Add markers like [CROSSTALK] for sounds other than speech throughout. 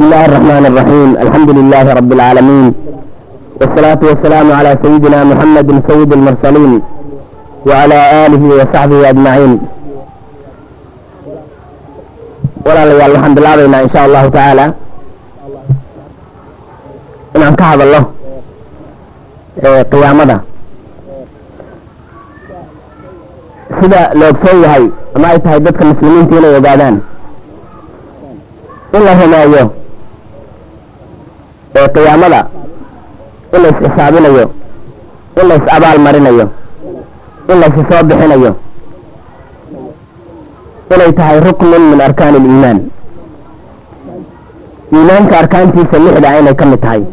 بسم الله الرحمن الرحيم الحمد لله رب العالمين والصلاة والسلام على سيدنا محمد سيد المرسلين وعلى آله وصحبه أجمعين walaalayaal waxaan bilaabaynaa insha allahu tacaala inaan ka hadalno qiyaamada sida la ogsoon yahay ama ay tahay dadka muslimiinta inay ogaadaan in la rumeeyo qiyaamada in la is-xisaabinayo in la is-abaal marinayo in la is soo bixinayo inay tahay ruknun min arkaan aliimaan. Iimaanka arkaantiisa lixda inay ka mid tahay.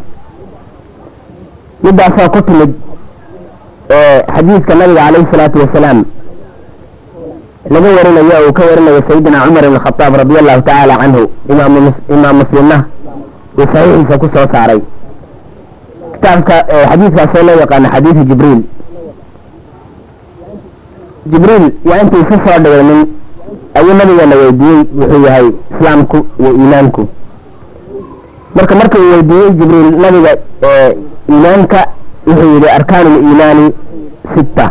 Midaasoo ku timid xadiidka nabiga calayhi salaatu wasalaam laga warinayo uu ka warinayo sayidina cumar ibn khadaab radi allahu tacaala canhu imaam muslimna uu saxiixiisa ku soo saaray. Kitaabka xadiidkaasoo loo yaqaano xadiidu jibriil. Jibriil yaa intuu isu soo dhigaynin ayuu nabigeena weydiiyey wuxuu yahay islaamku iyo iimaanku. Marka marka uu weydiiyey jibriil nabiga iimaanka wuxuu yihi arkaanu liimaani sitta.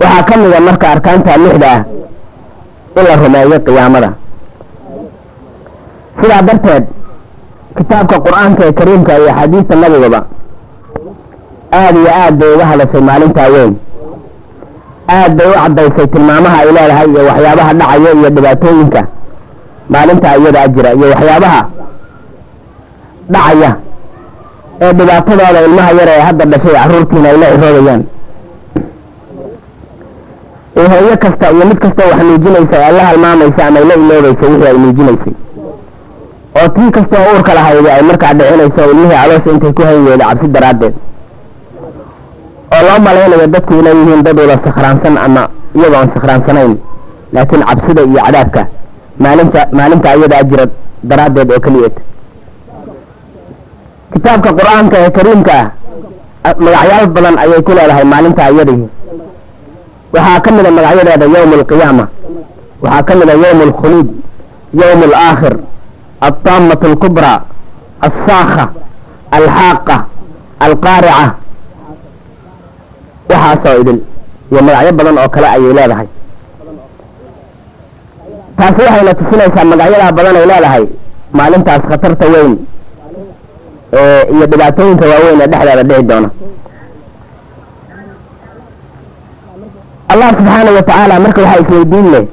Waxaa ka mida marka arkaanta lixda ah in la rumeeyo qiyaamada. Sidaa darteed kitaabka qur'aanka ee kariimka iyo axaadiista nabigaba aada iyo aad bay uga hadashay maalintaa weyn. Aad bay u caddaysay tilmaamaha ay leedahay iyo waxyaabaha dhacaya iyo dhibaatooyinka maalintaa iyadaa jira iyo waxyaabaha dhacaya ee dhibaatadooda ilmaha yar ee hadda dhashay carruurtiina ay la ciroodayaan ee hooyo kasta iyo mid kastoo wax nuujinaysa ay la halmaamaysa ama ay la iloobaysa wixii ay nuujinaysay oo tii kastoo uurka lahayda ay markaa dhicinayso ilmihii caloosha intay ku hayn weyda cabsi daraaddeed. oo loo malaynayo dadku inay yihiin dad wada sakhraansan ama iyagoo aan sakhraansanayn laakiin cabsida iyo cadaabka maalinta maalinta ayadaa jira daraaddeed oo keliyeed. Kitaabka qur'aanka ee kariimka ah magacyaal badan ayay ku leedahay maalinta iyadii waxaa ka mida magacyadeeda yowm alqiyaama waxaa ka mida yowm alkhuluud yowm alaakhir altaammat alkubraa alsaakha alxaaqa alqaarica waxaasoo idil iyo magacyo badan oo kale ayay leedahay taasi waxayna tusinaysaa magacyadaa badan ay leedahay maalintaas khatarta weyn iyo dhibaatooyinka waaweyn ee dhexdeeda dhici doona allah subxaanahu watacaala marka waxaa isweydiin leh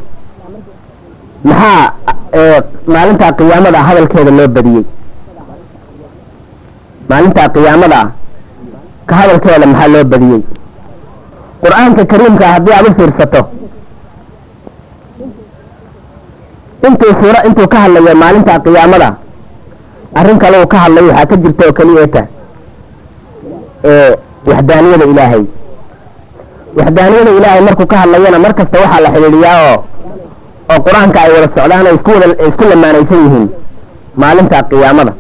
maxaa maalintaa qiyaamada hadalkeeda loo badiyey. Maalintaa qiyaamada ka hadalkeeda maxaa loo badiyey? Qur'aanka kariimka haddii aad u fiirsato intuu suuro intuu ka hadlayo maalinta qiyaamada arrin kale uu ka hadlay waxaa ka jirta oo keliyeeta waxdaaniyada ilaahay. Waxdaaniyada ilaahay markuu ka hadlayana mar waxaa la xidhiidhiyaa oo oo qur'aanka ay wada socdaan oo isku lamaanaysan yihiin maalinta qiyaamada.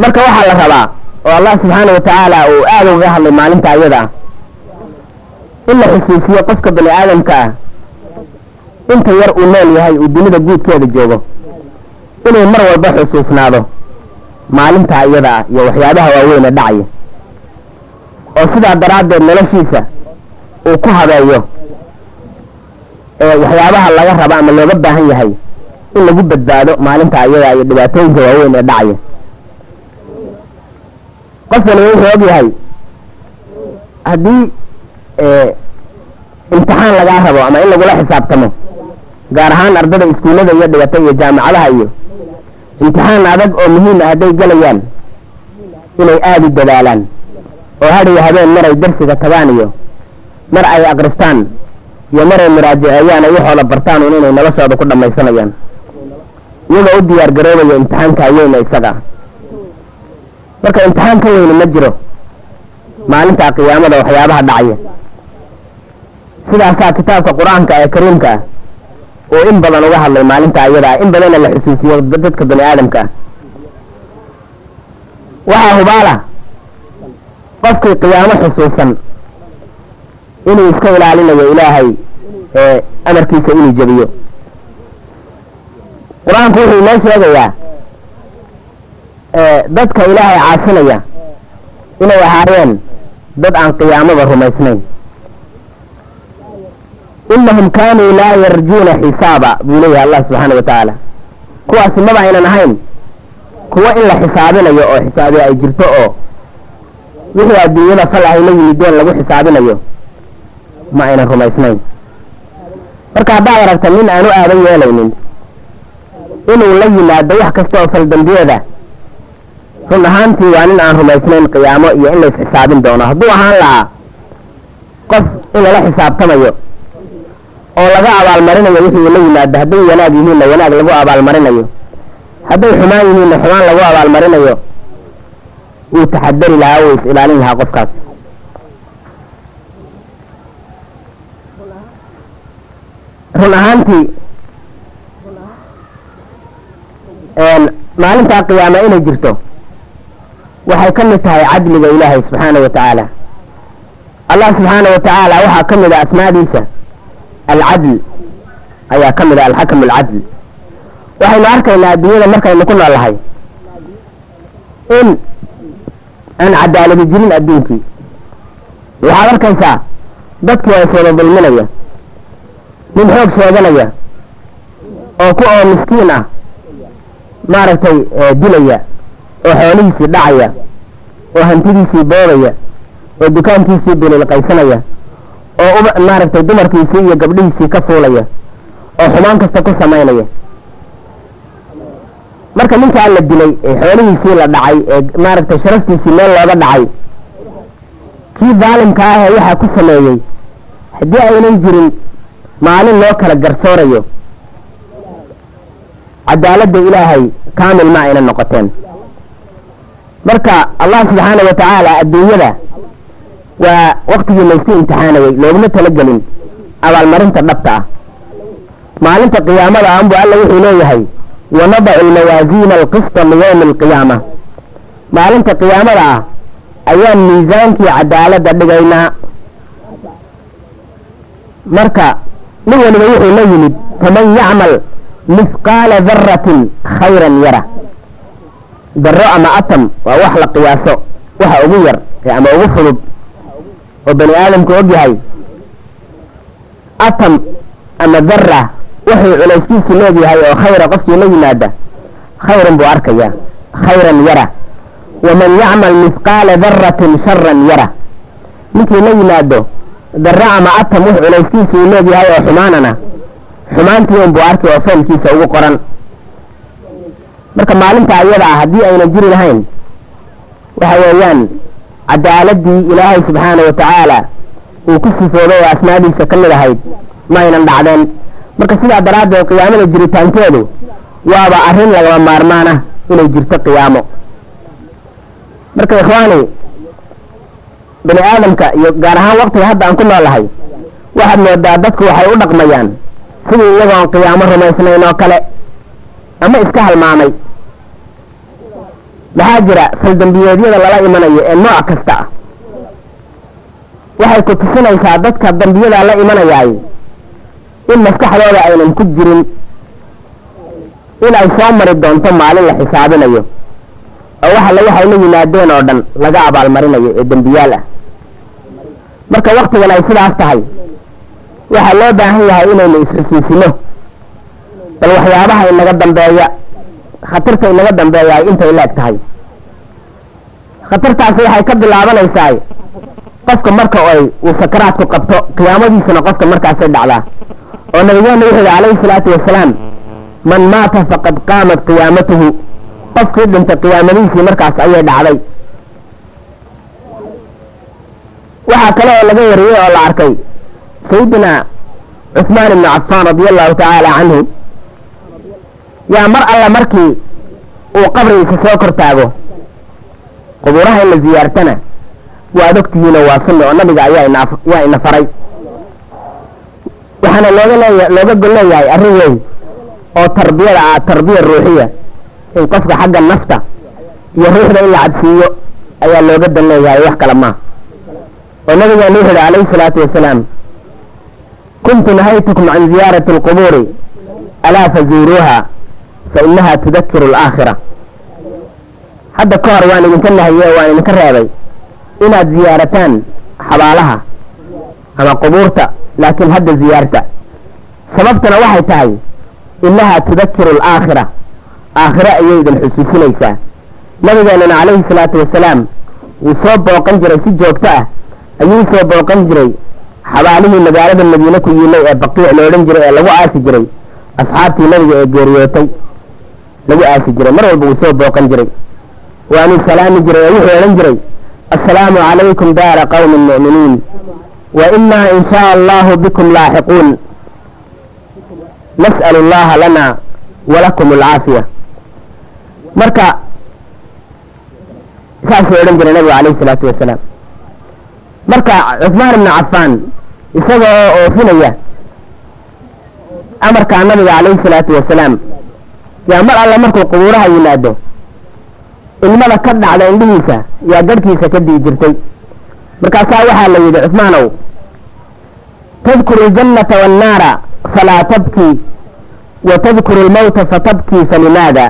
Marka waxaa la rabaa oo allah subxaana watacaala uu aada ugaga hadlay maalinta ayada ah in la xusuusiyo qofka bani aadamka ah inta yar uu nool yahay uu dunida guudkeeda joogo inuu mar walba xusuusnaado maalinta iyada ah iyo waxyaabaha waaweyn ee dhacaya. Oo sidaa daraaddeed noloshiisa uu ku habeeyo ee waxyaabaha laga rabo ama looga baahan yahay in lagu badbaado maalinta iyada iyo dhibaatooyinka waaweyn ee dhacaya. Qof waliba wuxuu og yahay haddii imtixaan lagaa rabo ama in lagula xisaabtamo gaar ahaan ardada iskuullada iyo dhigata iyo jaamacadaha iyo imtixaan adag oo muhiim ah hadday gelayaan inay aada u dadaalaan oo hadhiyo habeen maray darsiga tagaan iyo mar ay akristaan iyo maray ay waxooda bartaan un inay noloshooda ku dhammaysanayaan. Iyagoo u diyaar garoobaya imtixaanka weyna isaga. Marka imtixaan ka weyni ma jiro maalinta qiyaamada waxyaabaha dhacaya sidaasaa kitaabka qur'aanka ee kariimka ah oo in badan uga hadlay maalinta ayada ah in badanna la xusuusiyo dadka bani aadamka. Ah waxaa hubaala qofkii qiyaamo xusuusan inuu iska ilaalinayo ilaahay amarkiisa inuu jebiyo qur'aanku wuxuu inoo sheegayaa dadka ilaahay caasinaya inay ahaayeen dad aan qiyaamada rumaysnayn. Inahum kaanuu laa yarjuuna xisaaba buu leeyahay allah subxaana wa tacaala kuwaasi maba aynan ahayn kuwo in la xisaabinayo oo xisaabi ay jirto oo wixii adduunyada fal ay la yimideen lagu xisaabinayo ma aynan rumaysnayn marka haddaad aragta nin aanu aadan yeelaynin inuu la yimaado wax kasta oo faldambiyeeda run ahaantii waa nin aan rumaysnayn qiyaamo iyo in lays xisaabin doono. Hadduu ahaan lahaa qof in lala xisaabtamayo oo laga abaalmarinayo wixii la yimaado hadday wanaag yihiinna wanaag lagu abaalmarinayo hadday xumaan yihiinna xumaan lagu abaalmarinayo wuu taxadari lahaa wuu is ilaalin lahaa qofkaas run ahaantii? Maalintaa qiyaama inay jirto waxay ka mid tahay cadliga ilaahay subxaana wa tacaala allah subxaana wa tacaala waxaa ka mid a asmaadiisa alcadl ayaa ka mid a alxakam alcadl. Waxaynu arkaynaa adduunyada markaynu ku noolahay in aan cadaaladi jirin adduunkii waxaad arkaysaa dadkii ay sooda dulminaya nin xoog sheeganaya oo ku oo miskiin ah maaragtay dilaya oo xoolihiisii dhacaya oo hantidiisii boodaya oo dukaankiisii bililqaysanaya oo maaragtay dumarkiisii iyo gabdhihiisii ka fuulaya oo xumaan kasta ku samaynaya. Marka ninkaa la dilay ee xoolihiisii la dhacay ee maaragtay sharaftiisii meel looga dhacay kii daalimka ah ee waxaa ku sameeyey haddii aynan jirin maalin loo kala garsoorayo. Cadaaladda ilaahay kaamil ma aynan noqoteen. Marka allah subxaana wa tacaala adduunyada waa waktigii laysku imtixaanayay looguma talagelin abaalmarinta dhabta ah. Maalinta qiyaamada anbu alla wuxuu leeyahay wanadacu almawaasiina alqista liyowmi alqiyaama. Maalinta qiyaamada ah ayaan miisaankii cadaaladda dhigaynaa. Marka nin waliba wuxuu la yimid faman yacmal mihqaala daratin khayran yara. Daro ama atam waa wax la qiyaaso waxa ugu yar ama ugu fudud oo bani aadamku og yahay. Ama dara wuxuu culayskiisu leegyahay oo khayra qofkii la yimaada khayran buu arkayaa khayran yara. Waman yacmal mihqaala daratin sharan yara. Ninkii la yimaado dara ama atam wux culayskiisu uu leegyahay oo xumaanana. Xumaantii un buu arkay oo foomkiisa ugu qoran. Marka maalinta ayada ah haddii aynan jiri lahayn waxa weeyaan cadaaladii ilaahay subxaana wa tacaala uu ku sifooday oo asmaadiisa ka mid ahayd ma aynan dhacdeen. Marka sidaa daraaddeed qiyaamada jiritaankeedu waaba arrin lagama maarmaan ah inay jirto qiyaamo. Marka ikhwaani bani aadamka iyo gaar ahaan waktiga hadda aan ku noolahay waxaad moodaa dadku waxay u dhaqmayaan sidii iyagoon qiyaamo rumaysnayn oo kale ama iska halmaamay. Maxaa jira faldambiyeedyada lala imanayo ee nooc kasta? Ah waxay ku tusinaysaa dadka dambiyadaa la imanayaay in maskaxdooda aynan ku jirin in ay soo mari doonto maalin la xisaabinayo oo waxa la waxay la yimaadeen oo dhan laga abaalmarinayo ee dembiyaal ah. Marka waktigan ay sidaas tahay waxaa loo baahan yahay inaynu isxusuusino bal waxyaabaha inaga dambeeya khatarta inaga dambeeya ay intay leeg tahay. Khatartaasi waxay ka bilaabanaysaa qofka marka ay uu sakaraadku qabto qiyaamadiisuna qofka markaasay dhacdaa. Oo nabigeena wuxuu yihi calayhi salaatu wasalaam man maata faqad qaamat qiyaamatuhu qofkii dhintay qiyaamadiisii markaas ayay dhacday. Waxaa kale oo laga wariyey oo la arkay sayidina cuثmaan ibnu cafaan radia allahu tacaala canhu yaa mar alla markii uu qabrigiisa soo kor taago qubuuraha in la ziyaartana waad ogtihiino waa sunna oo nabiga ayaa yaa ina faray waxaana looga leeya looga gol leeyahay arrin weyn oo tarbiyada ah tarbiya ruuxiya in qofka xagga nafta iyo ruuxda in la cadsiiyo ayaa looga dan leeyahay wax kale maa oo nabigeenu wuxu uhi calayhi salaatu wasalaam kuntu nahaytukum can ziyaarati alqubuuri alaa fazuuruuha fa inaha tudakiru alaakhira. Hadda ka hor waan idinka nahiye waan idinka reebay inaad ziyaarataan xabaalaha ama qubuurta laakiin hadda ziyaarta. Sababtana waxay tahay inaha tudakiru alaakhira aakhire ayay idin xusuusinaysaa nabigeenana calayhi salaatu wasalaam wuu soo booqan jiray si joogto ah ayuu soo booqan jiray xabaalihii magaalada madiine ku yiilay ee baqiic la odhan jiray ee lagu aasi jiray asxaabtii nabiga ee geeriyootay lagu aasi jiray mar walba wuu soo booqan jiray. Waanuu salaami jiray oo wuxuu odhan jiray assalaamu calaykum daara qawmi mu'miniin wa inaa in shaa allahu bikum laaxiquun nas'alu allaha lana walakum alcaafiya marka saasuu odhan jiray nabigu calayhi salaatu wasalaam. Marka cusmaan ibnu cafaan isaga oo oofinaya amarkaa nabiga calayhi salaatu wasalaam yaa mar alle markuu qubuuraha yimaado ilmada ka dhacda indhihiisa yaa garhkiisa ka dii jirtay. Markaasaa waxaa la yidhi cusmaanow tadkuru aljannata waannaara falaa tabkii wa tadkuru almawta fatabkii falimaada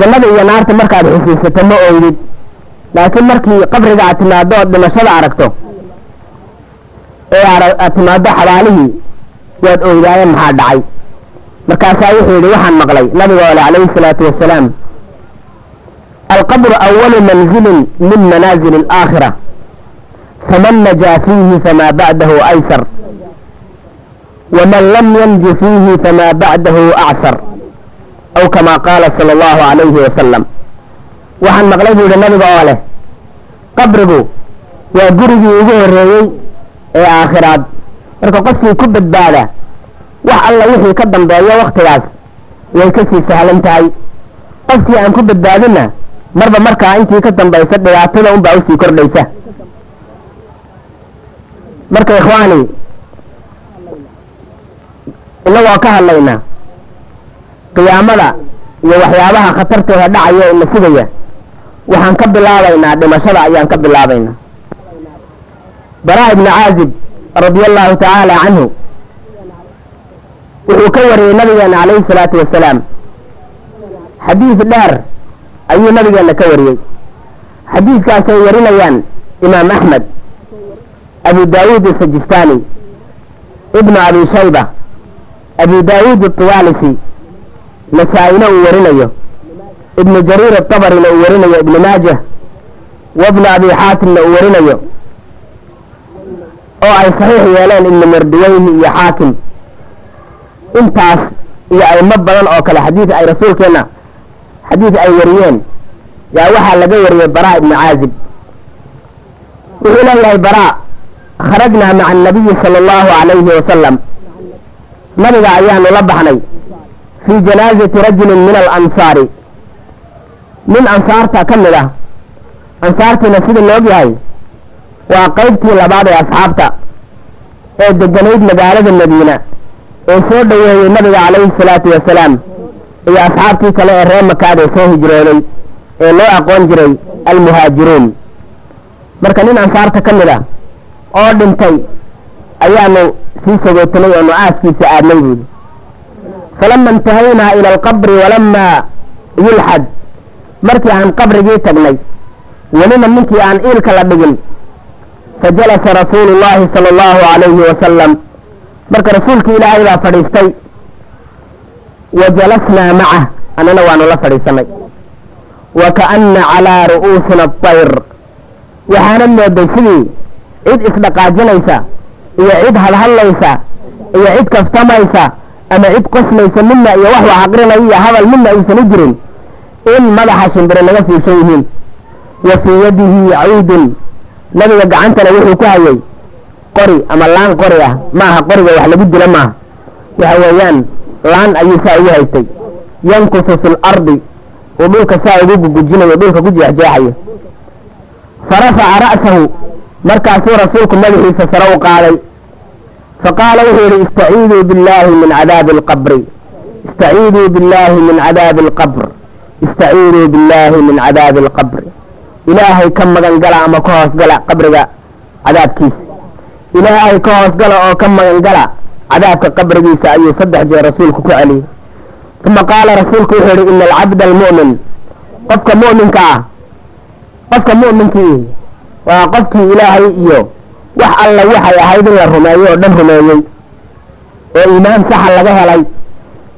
jannada iyo naarta markaad xusuusato ma oydid laakiin markii qabriga aad timaado ood dhimashada aragto ee aad timaado xabaalihii waad oydaaye maxaa dhacay? Markaasaa wuxuu yidhi waxaan maqlay nabiga ole calayhi salaatu wasalaam alqabru awalu manzilin min manaazili alaakhira faman najaa fiihi famaa bacdahu aysar waman lam yanju fiihi famaa bacdahu acsar aw kamaa qaala sala allahu calayhi wasalam waxaan maqlay buu yidhi nabiga oo leh qabrigu waa gurigii ugu horreeyey ee aakhiraad marka qofkii ku badbaada wax alla wixii ka dambeeya wakhtigaas way ka sii sahlan tahay qofkii aan ku badbaadinna marba markaa intii ka dambaysa dhibaatada unbaa u sii kordhaysa marka ikhwaani inagoo ka hadlayna qiyaamada iyo waxyaabaha khatarteeda dhacaya ina sugaya waxaan ka bilaabaynaa dhimashada ayaan ka bilaabaynaa. Baraa ibni caazib radia allahu tacaala canhu wuxuu ka wariyey nabigeena calayhi salaatu wasalaam. Xadiis dheer ayuu nabigeena ka wariyey xadiiskaasay warinayaan imaam axmed abu daawuud asajistani ibnu abi shayba abu daawuud atawaalisi nasaa-ina uu warinayo. Ibnu jariir atabarina uu warinayo ibnu maajah. Wabnu abi xaatimna uu warinayo. Oo ay saxiix yeeleen ibnu marduweyni iyo xaakim intaas iyo aymo badan oo kale xadiis ay rasuulkeenna xadiis ay wariyeen. Yaa waxaa laga wariyey baraa ibnu caazib. Wuxuu leeyahay baraa kharajnaa maca annabiyi sala allahu calayhi wasalam nabiga ayaanu la baxnay fii janaazati rajulin min alansaari nin ansaarta ka mid ah ansaartiina sida la og waa qaybtii labaad ee asxaabta ee deganayd magaalada madiina ee soo dhoweeyey nabiga calayhi salaatu wasalaam iyo asxaabtii kale ee reer makaad ee soo hijrooday ee loo aqoon jiray almuhaajiruun marka nin ansaarta ka mid ah oo dhintay ayaanu sii sagootanay oo nu-aaskiisa aadnay buudi falama intahaynaa ila alqabri walamaa yulxad markii aan qabrigii tagnay welina ninkii aan iilka la dhigin fajalasa rasuulu llaahi sala allahu calayhi wasalam marka rasuulkii ilaahay baa fadhiistay wa jalasnaa macah annana waanu la fadhiisanay wa kaana calaa ru'uusina atayr waxaana mooday sidii cid isdhaqaajinaysa iyo cid hadhadlaysa iyo cid kaftamaysa ama cid qoslaysa midna iyo wax wax aqrinaya iyo hadal midna aysan u jirin in madaxa shimbire naga fiishan yihiin. Wa fii yadihi cawdun nabiga gacantana wuxuu ku hayay qori ama laan qori ah. Maaha qoriga wax lagu dilo maaha. Waxa weeyaan laan ayuu saa ugu haystay yankusu fi lardi uu dhulka saa ugu gugujinayo dhulka ku jeexjeexayo. Farafaca ra'sahu. Markaasuu rasuulku madaxiisa sare u qaaday faqaala wuxuu yihi istaciiduu billahi min cadaabi alqabri istaciiduu billahi min cadaabi alqabr istaciiduu billahi min cadaabi alqabri ilaahay ka magan gala ama ka hoosgala qabriga cadaabkiisa ilaahay ka hoosgala oo ka magan gala cadaabka qabrigiisa ayuu saddex jeer rasuulku ku celiyey uma qaala rasuulku wuxuu yihi ina alcabda almu'min qofka mu'minka ah qofka mu'minkii waa qofkii ilaahay iyo wax alla waxay ahayd in la rumeeyo oo dhan rumeeyey. Oo iimaan saxa laga helay.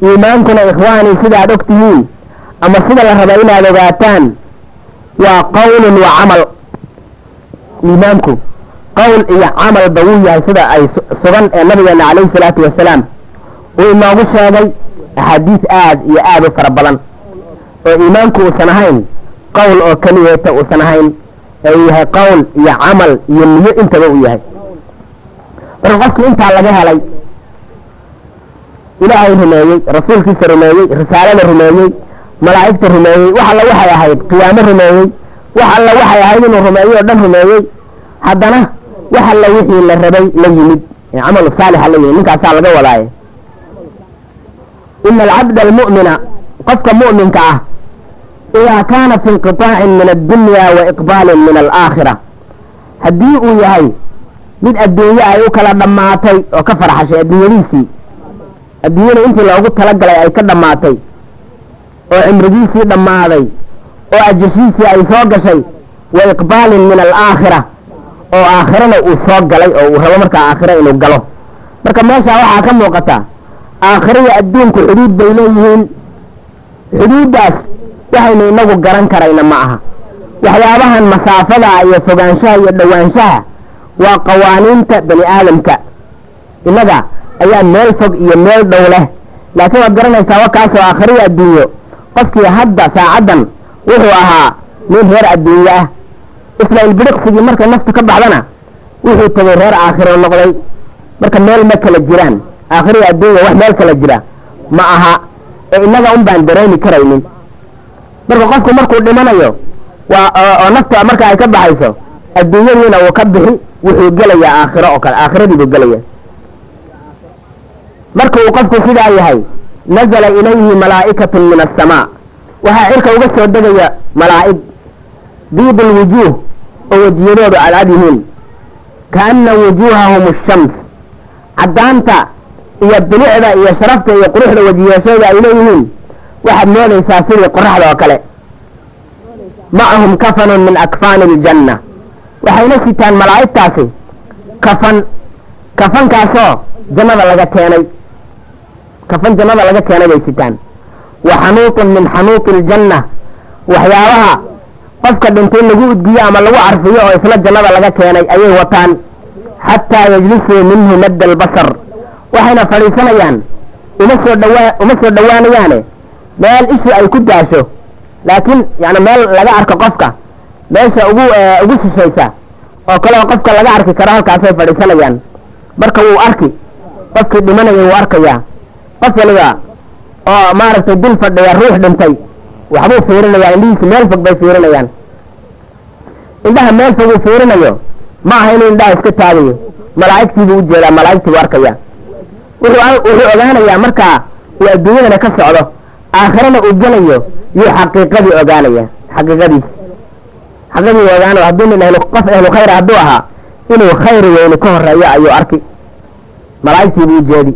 Iimaankuna ikhwaanii sidaad og tihiin ama sida la raba inaad ogaataan waa qawlun wa camal. Iimaanku qowl iyo camalba wuu yahay sida ay sugan ee nabigeena calayhi salaatu wasalaam uu inoogu sheegay axaadiis aad iyo aad u fara badan. Oo iimaanku uusan ahayn qowl oo keliyeeta uusan ahayn ee yahay qowl iyo camal iyo niyo intaba uu yahay. Marka qofkii intaa laga helay ilaahay rumeeyey rasuulkiisa rumeeyey risaalada rumeeyey malaa'igta rumeeyey wax alla waxay ahayd qiyaamo rumeeyey wax alla waxay ahayd inuu rumeeyo oo dhan rumeeyey haddana wax alla wixii la rabay la yimid ee camalu saalixa la yimid ninkaasaa laga wadaaye ina alcabda almu'mina qofka mu'minka ah idaa kaana fi inqiطaacin min addunya wa iqbaalin min alaakhira haddii uu yahay mid adduunye ay u kala dhammaatay oo ka farxashay adduunyadiisii adduunyada intii loogu talagalay ay ka dhammaatay oo cimrigiisii dhammaaday oo ajashiisii ay soo gashay wa iqbaalin min alaakhira oo aakhirana uu soo galay oo uu rabo markaa aakhira inuu galo marka meeshaa waxaa ka muuqata aakhiraya adduunku xuduud bay leeyihiin xuduuddaas waxaynu inagu garan karayna ma aha. Waxyaabahan masaafada iyo fogaanshaha iyo dhowaanshaha waa qawaaniinta bani aadamka. Innaga ayaa meel fog iyo meel dhow leh. Laakiin waad garanaysaa wakaasoo aakhiriya adduunyo. Qofkii hadda saacaddan wuxuu ahaa nin reer adduunye ah. Isla ilbiriqsigii markay naftu ka baxdana wuxuu tegay reer aakhiro noqday. Marka meel ma kala jiraan. Aakhiriya adduunya wax meel kala jira. Ma aha. Ee innaga un baan dareemi karaynin marka qofku markuu dhimanayo oo nafta marka ay ka baxayso adduunyadiina uu ka bixi wuxuu gelayaa aakhiro oo kale aakhiradiibuu gelaya marka uu qofku sidaa yahay nazala ilayhi malaa'ikatun min asamaa waxaa cirka uga soo degaya malaa'ig biid lwujuuh oo wejiyadoodu cadcad yihiin. Kaana wujuuhahum ashams caddaanta iyo bilicda iyo sharafta iyo quruxda wejiyeeshooda ay leeyihiin waxaad moodaysaa sidii qoraxda oo kale. Macahum kafanun min akfaani iljanna waxayna sitaan malaa'igtaasi kafan kafankaasoo jannada laga keenay. Kafan jannada laga keenay bay sitaan. Wa xanuutun min xanuuti iljanna waxyaabaha qofka dhintay lagu udgiyo ama lagu carfiyo oo isla jannada laga keenay ayay wataan. Xataa yajlisuu minhu madda albasar waxayna fadhiisanayaan. Uma soo dhawaa uma soo dhowaanayaane meel ishu ay ku daasho. Laakiin yani meel laga arko qofka meesha ugu ugu shishaysa oo kale oo qofka laga arki karo halkaasay fadhiisanayaan. Marka wuu arki qofkii dhimanaya wuu arkayaa qof waliba oo maaragtay dul fadhiya ruux dhintay waxbuu fiirinayaa indhihiisu meel fog bay fiirinayaan. Indhaha meel fog uu fiirinayo ma aha inuu indhaha iska taagayo malaa'igtiibuu u jeedaa malaa'igtiibuu arkaya wuxuu wuxuu ogaanayaa markaa uu adduunyadana ka socdo aakhirana uu gelayo yuu xaqiiqadii ogaanaya. Xaqiiqadiis xaqiiqadii ogaanayo hadduu nin ahlu qof ahlu khayra hadduu ahaa inuu khayri weyni ka horeeyo ayuu arki malaa'igtiibuu ujeedi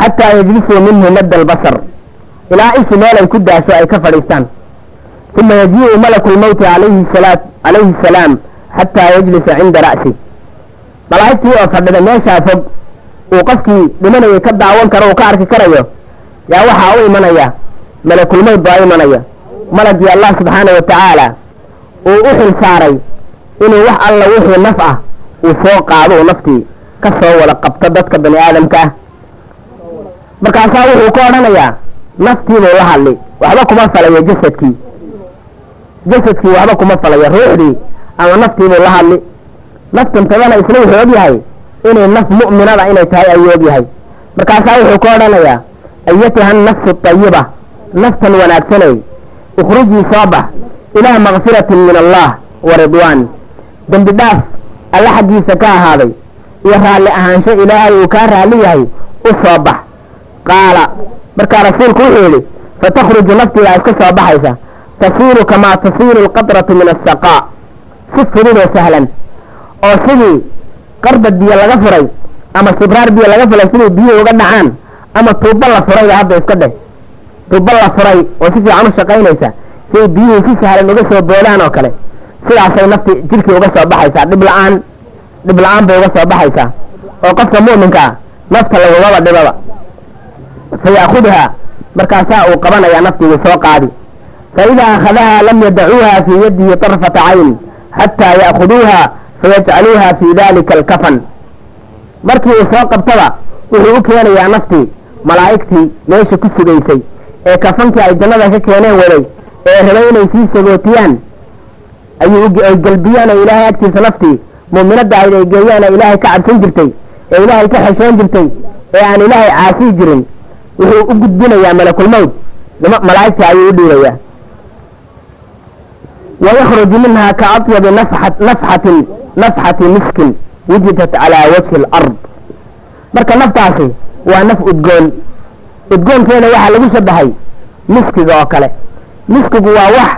xataa yajlisuu minhu madda albasar ilaa ishi meel ay ku daasho ay ka fadhiistaan. Uma yajii'u malaku lmawti alayhi salaa calayhi salaam xataa yajlisa cinda ra'si malaa'igtii oo fadhida meeshaa fog uu qofkii dhimanayay ka daawan karo uu ka arki karayo yaa waxaa u imanaya malakulmawt baa imanaya malagii allah subxaana wa tacaala uu u xil saaray inuu wax alla wixii naf ah uu soo qaado uu naftii ka soo wada qabto dadka bani aadamka ah. Markaasaa wuxuu ka odhanayaa naftiibuu la hadli waxba kuma falayo jasadkii. Jasadkii waxba kuma falayo ruuxdii ama naftiibuu la hadli. Naftantadana isna wuxuu og yahay inay naf mu'minada inay tahay ayuu og yahay. Markaasaa wuxuu ka odhanayaa ayatuha nafsu tayiba naftan wanaagsanay ikhrujii soo bax ilaa makfiratin min allah wa ridwaan. Dembi dhaaf alla xaggiisa ka ahaaday iyo raalli ahaansho ilaahay uu kaa raalli yahay u soo bax qaala markaa rasuulku wuxuu yidhi fatakhruju naftiidaa iska soo baxaysa tasiilu kamaa tasiilu alqatratu min asaqaa si fududoo sahlan oo sidii qarbad biyo laga furay ama sibraar biyo laga furay sidii biyuhu uga dhacaan ama tuubo la furayba hadda iska dheh tubo la furay oo si fiican u shaqaynaysa siay biyihii si sahlan uga soo boodaan oo kale. Sidaasay nafti jidhkii uga soo baxaysaa dhib la'aan dhib la'aan bay uga soo baxaysaa. Oo qofka mu'minka ah nafta lagugaba dhibaba. Fa ya'khudhaa markaasaa uu qabanayaa naftigu soo qaadi. Fa idaa akhadahaa lam yadacuuha fii yadihi طarfata cayn xataa ya'khuduuha fayajcaluuha fii dalika alkafan. Markii uu soo qabtaba wuxuu u keenayaa naftii malaa'igtii meesha ku sugaysay ee kafankii ay jannada ka keeneen waday ee rabay inay sii sagootiyaan ay galbiyaan oo ilaahay agtiisa naftii mu'minadda ahayd ay geeyaan ee ilaahay ka cabsan jirtay ee ilaahay ka xeshoon jirtay ee aan ilaahay caasiyi jirin wuxuu u gudbinayaa malakulmowd malaa'igta ayuu u dhiibayaa wayakhruju minha ka atyabi nafxatin nafxati miskin wujidat calaa wajhi alard marka naftaasi waa naf udgoon udgoonkeeda waxaa lagu shabahay miskiga oo kale. Miskigu waa wax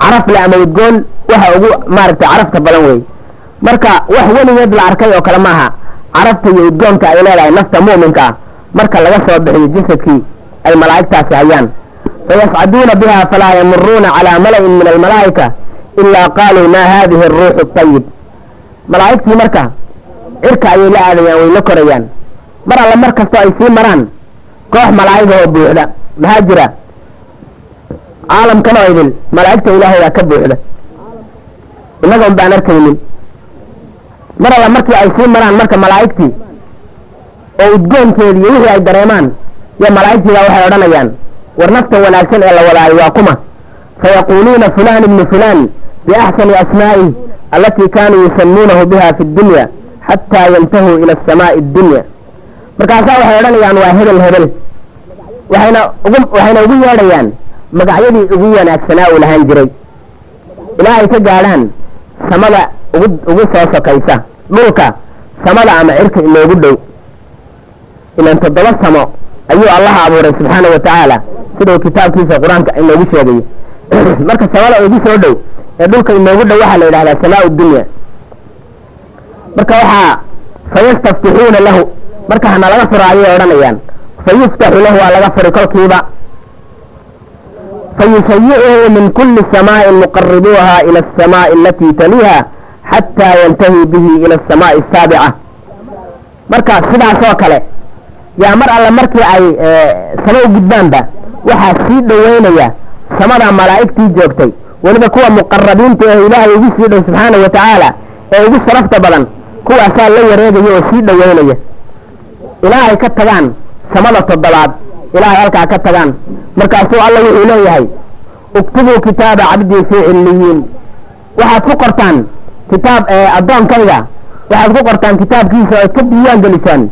caraf le ama udgoon waxa ugu maaragtay carafta badan wey marka wax weligeed la arkay oo kale maaha carafta iyo udgoonka ay leedahay nafta mu'minka ah. Marka laga soo bixiyo jasadkii ay malaa'igtaasi hayaan. Fayascaduuna biha falaa yamuruuna calaa mala'in min almalaa'ika ilaa qaaluu maa hadihi aruuxu ayib malaa'igtii marka cirka ayay la aadayaan way la korayaan. Mar alla mar kastoo ay sii maraan koox malaa'iga oo buuxda. Maxaa jira? Caalamkan oo idin malaa'igta ilaahay baa ka buuxda. Innaga un baan arkaynin. Mar alla markii ay sii maraan marka malaa'igtii oo udgoonkeedii iyo wixii ay dareemaan yo malaa'igtiibaa waxay odhanayaan war naftan wanaagsan ee la wadaayo waa kuma. Fayaquuluuna fulaan ibnu fulaan biaxsani asmaa'ihi allatii kaanuu yusamuunahu biha fi ddunya xataa yantahuu ila asamaa'i addunya markaasaa waxay odhanayaan waa hebel hebel. Waxayna ugu yeedhayaan magacyadii ugu wanaagsanaa uu lahaan jiray. Ilaa ay ka gaadhaan samada ugu soo sokaysa. Dhulka samada ama cirka inoogu dhow. Ilan toddoba samo ayuu allaha abuuray subxaanau watacaala siduu kitaabkiisa qur'aanka inoogu sheegayo [CLEARS THROAT] marka samada ugu soo dhow ee dhulka inoogu dhow waxaa la yidhahdaa samaa dunya. Marka waxaa fayastaftixuuna lahu marka hana laga furo ayay odhanayaan. Fayuftaxu lahu waa laga furi kolkiiba. Fayushayicuhu min kuli samaa'in muqaribuuha ila asamaa'i alatii taliiha xataa yantahii bihi ila asamaa'i asaabica marka sidaasoo kale yaa mar alle markii ay sama u gudbaanba waxaa sii dhoweynaya samada malaa'igtii joogtay. Weliba kuwa muqarabiinta ee ilaahay ugu sii dhow subxaanau watacaala ee ugu sharafta badan kuwaasaa la wareegaya oo sii dhoweynaya ilaa ay ka tagaan samada toddobaad. Ilaa ay halkaa ka tagaan. Markaasuu alla wuxuu leeyahay uktubuu kitaaba cabdii fii cilliyiin waxaad ku qortaan kitaab addoonkayga waxaad ku qortaan kitaabkiisa ood ka diiwaan gelisaan.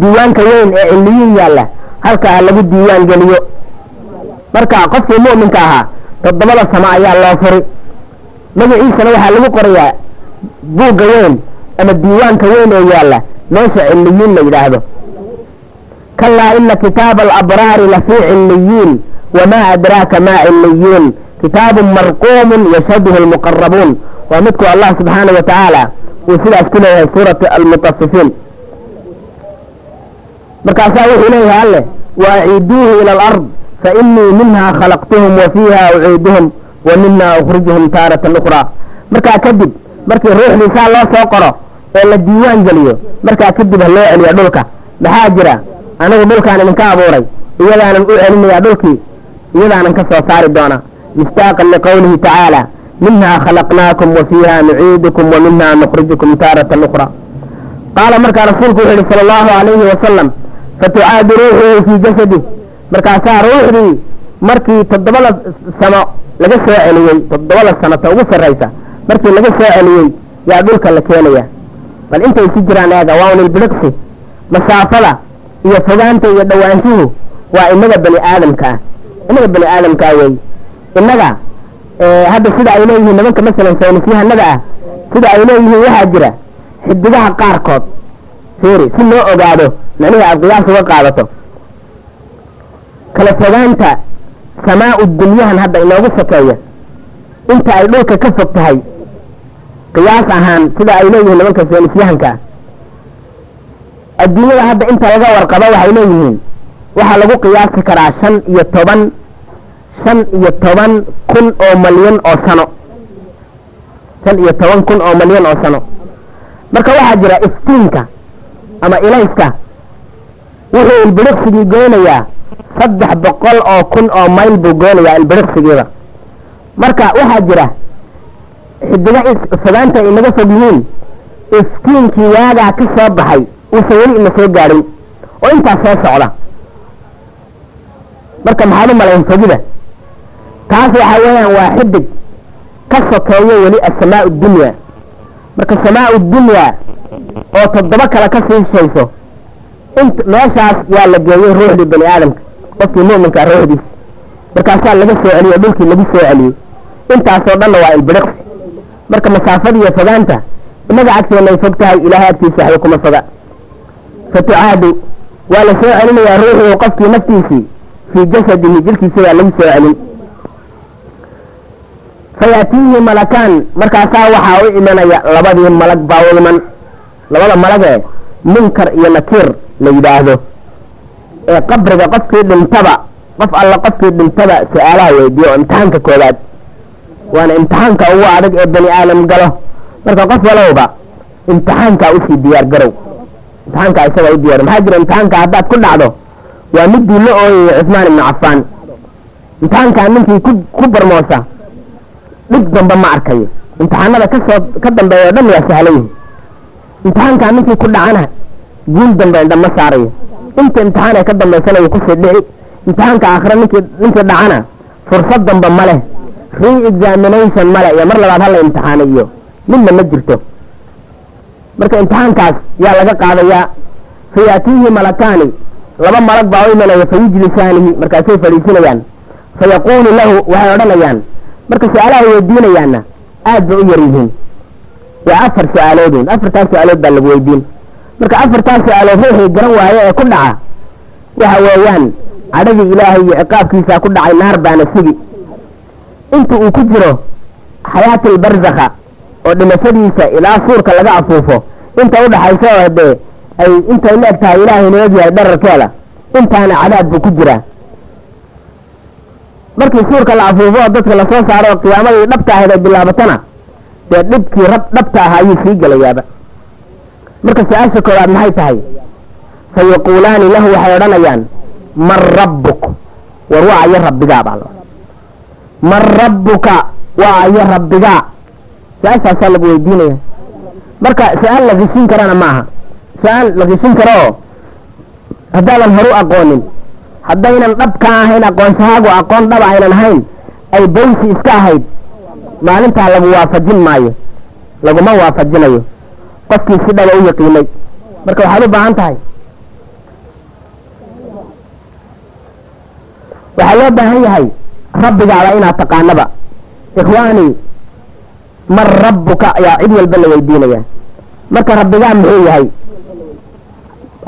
Diiwaanka weyn ee cilliyiin yaalla halkaa lagu diiwaan geliyo. Marka qofkii mu'minka ahaa toddobada samo ayaa loo furi. Magaciisana waxaa lagu qorayaa buugga weyn ama diiwaanka weyn ee yaalla meesha cilliyiin la yidhaahdo kalaa ina kitaaba alabraari lafii cilliyiin wamaa adraaka maa cilliyuun kitaabun marquumun yashhaduhu almuqarabuun waa midku allah subxaanau watacaala uu sidaas ku leeyahay suurati almutafifiin markaasaa wuxuu leeyahay alle waaciiduuhu ila alard fainii minha khalaqtuhum wa fiiha uciiduhum wa mina ukhrijuhum taaratan ukhraa markaa kadib markii ruuxdii saa loo soo qoro oo la diiwaan geliyo markaa kadib ha loo celiyo dhulka maxaa jira anigu dhulkaan idinka abuuray iyadaanan u celinayaa dhulkii iyadaanan ka soo saari doona mistaaqan liqowlihi tacaala minhaa khalaqnaakum wa fiiha nuciidukum wa minha nukhrijukum taaratan ukhraa. Qaala markaa rasuulku wuxuu yihi sala allahu calayhi wasalam fatucaadu ruuxuhu fii jasadih markaasaa ruuxdii markii toddobada samo laga soo celiyey toddobada sanata ugu sarraysa markii laga soo celiyey yaa dhulka la keenaya bal intay si jiraan eega waa masaafada iyo fogaanta iyo dhowaanshuhu waa inaga bani aadamka. Ah inaga bani aadamkaa wey innaga hadda sida ay leeyihiin nimanka masalan saynisyahanada ah sida ay leeyihiin waxaa jira xidigaha qaarkood. Fiiri si loo ogaado macnihii aad qiyaas uga qaadato. Kala fogaanta samaa-u dunyahan hadda inoogu sokeeya. Inta ay dhulka ka fog tahay qiyaas ahaan sida ay leeyihiin nimanka saynisyahanka ah adduunyada hadda inta laga warqabo waxay leeyihiin waxaa lagu qiyaasi karaa shan iyo toban shan iyo toban kun oo malyan oo sano. Shan iyo toban kun oo malyan oo sano. Marka waxaa jira iftiinka ama ilayska wuxuu ilbiriqsigii goynayaa saddex boqol oo kun oo mayl buu goynayaa ilbiriqsigiiba. Marka waxaa jira xidiga fogaanta ay naga fog yihiin iftiinkii waagaa ka soo baxay uusan weli ina soo gaadhin oo intaas soo socda. Marka maxaad u malayn fogida taas waxaa weeyaan waa xidig ka sokeeyo weli asamaa dunya. Marka samaa dunya oo toddoba kale ka sii shayso int meeshaas yaa la geeyey ruuxdii bani aadamka qofkii mu'minka ruuxdiis. Markaasaa laga soo celiyey dhulkii lagu soo celiyey intaasoo dhanna waa ilbiriqsi. Marka masaafada iyo fogaanta inaga agteenay fog tahay ilaahay agtiisa waxba kuma foga fatucaadu waa la soo celinayaa ruuxuu qofkii naftiisii fii jasadihi jirkiisa waa lagu soo celin fayaatiihi malakaan markaasaa waxaa u imanaya labadii malag baa u iman labada malagee munkar iyo nakiir la yidhaahdo ee qabriga qofkii dhintaba qof alla qofkii dhintaba su'aalaha weydiiyo oo imtixaanka koowaad waana imtixaanka ugu adag ee bani aadam galo marka qof walowba imtixaankaa u sii diyaar garow imtixaankaa isaga u diyaar. Maxaa jira imtixaanka haddaad ku dhacdo? Waa midii la ooyayay cusmaan ibnu cafaan. Imtixaankaa ninkii ku barmoosa dhib damba ma arkayo. Imtixaanada ka soo ka dambeeya dhan waa yihiin imtixaankaa ninkii ku dhacana guul dambe indhama saarayo. Inta imtixaan ee ka dambaysana wuu ku sii dhici. Imtixaanka aakhire ninkii ninkii dhacana fursad damba ma leh. Re-examination male iyo mar labaad hala imtixaanay iyo midna ma jirto marka imtixaankaas yaa laga qaadayaa fayaatiihi malakaani. Laba malag baa u imanaya fayujlisaanihi markaasay fadhiisinayaan fayaquulu lahu waxay odhanayaan marka su'aalaha weydiinayaanna aad bay u yar yihiin waa afar su'aaloodun afartaas su'aalood baa lagu weydiin. Marka afartaas su'aalood ruuxii garan waayo ee ku dhaca waxa weeyaan cadhadii ilaahay iyo ciqaabkiisaa ku dhacay naar baana sugi inta uu ku jiro xayaatil barzakha oo dhimashadiisa ilaa suurka laga afuufo inta udhaxaysa oo dee ay intay la eg tahay ilaahay ogyahay dhararkeeda intaana cadaab buu ku jiraa. Markii suurka la afuufo oo dadka la soo saaro oo qiyaamadii dhabta ahayd ay bilaabatana dee dhibkii rab dhabta ahaa ayuu sii gelayaaba. Marka su'aasha koowaad maxay tahay? Fa yaquulaani lahu waxay odhanayaan man rabbuk war waa ayo rabbigaa baa man rabbuka waa ayo rabbigaa su'aashaasaa lagu weydiinaya. Marka su'aal la geshin karana maaha. Su'aal la geshin karo haddaadan horu aqoonin haddaynan dhab ka ahayn aqoonshahaagu aqoon dhaba aynan ahayn ay baysi iska ahayd maalintaa lagu waafajin maayo laguma waafajinayo. Qofkii si dhaba u yaqiinay. Marka waxaad u baahan tahay. Waxaa loo baahan yahay rabbigaada inaad taqaanaba. Ikhwaani man rabbuka ayaa cid walba la weydiinaya marka rabbigaa muxuu yahay?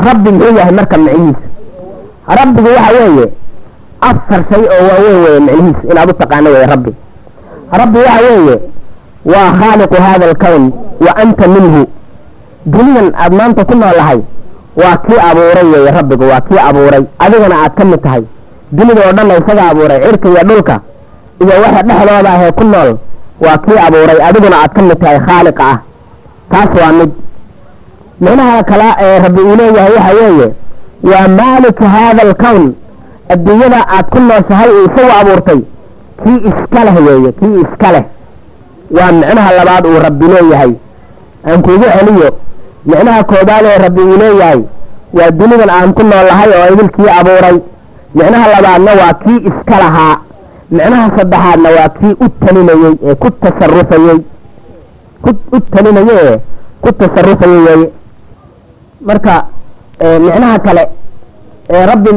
Rabbi muxuu yahay marka micnihiisa. Rabbigu waxa weeye afar shay oo waaweyn weeye micnihiisa inaad u taqaano weeye rabbi. Rabbi waxa weeye waa khaaliqu hada alkown wa anta minhu. Dunidan aad maanta ku noolahay waa kii abuuray weeye rabbigu waa kii abuuray. Adigana aad ka mid tahay. Dunida oo dhanna isaga abuuray cirka iyo dhulka iyo waxa dhexdooda ahee ku nool waa kii abuuray adiguna aad ka mid tahay khaaliqa ah. Taas waa mid. Micnaha kale ee rabbi uu leeyahay waxa weeye waa maaliku hada alkown adduunyada aad ku nooshahay uu isagu abuurtay kii iska leh weeye kii iska leh. Waa micnaha labaad uu rabbi leeyahay. Aan kuugu celiyo micnaha koobaad ee rabbi uu leeyahay waa dunidan aan ku noolahay oo idilkii abuuray. Micnaha labaadna waa kii iska lahaa micnaha saddexaadna waa kii u talinayey ee ku tasarufayey u talinayey ee ku tasarufayey weeye marka micnaha kale ee rabbi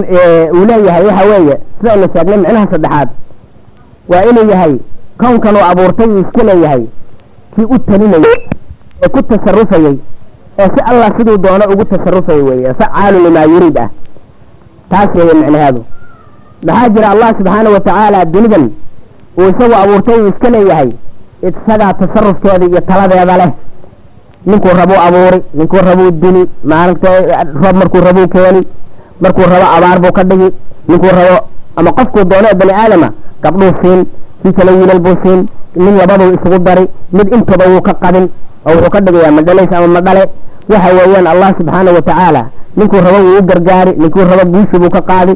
uu leeyahay waxa weeye sidaynu sheegnay micnaha saddexaad waa inuu yahay kownkan uu abuurtay uu iska leeyahay kii u talinayey ee ku tasarufayey ee si allah siduu doono ugu tasarufayay weeye facaalu limaa yuriid ah. Taas weeye micnaheedu maxaa jira allah subxaana wa tacaala dunidan uu isagu abuurtay uu iska leeyahay? Isagaa tasarufkeeda iyo taladeeda leh. Ninkuu rabuu abuuri ninkuu rabuu dili maalinta roob markuu rabuu keeni markuu rabo abaar buu ka dhigi ninkuu rabo ama qofkuu doono ee bani aadama gabdhuu siin kii kale wiilal buu siin nin labaduu isugu dari mid intaba wuu ka qabin oo wuxuu ka dhigayaa madhalays ama madhale waxa weeyaan allah subxaana wa tacaala ninkuu rabo wuu u gargaari ninkuu rabo guushi buu ka qaadi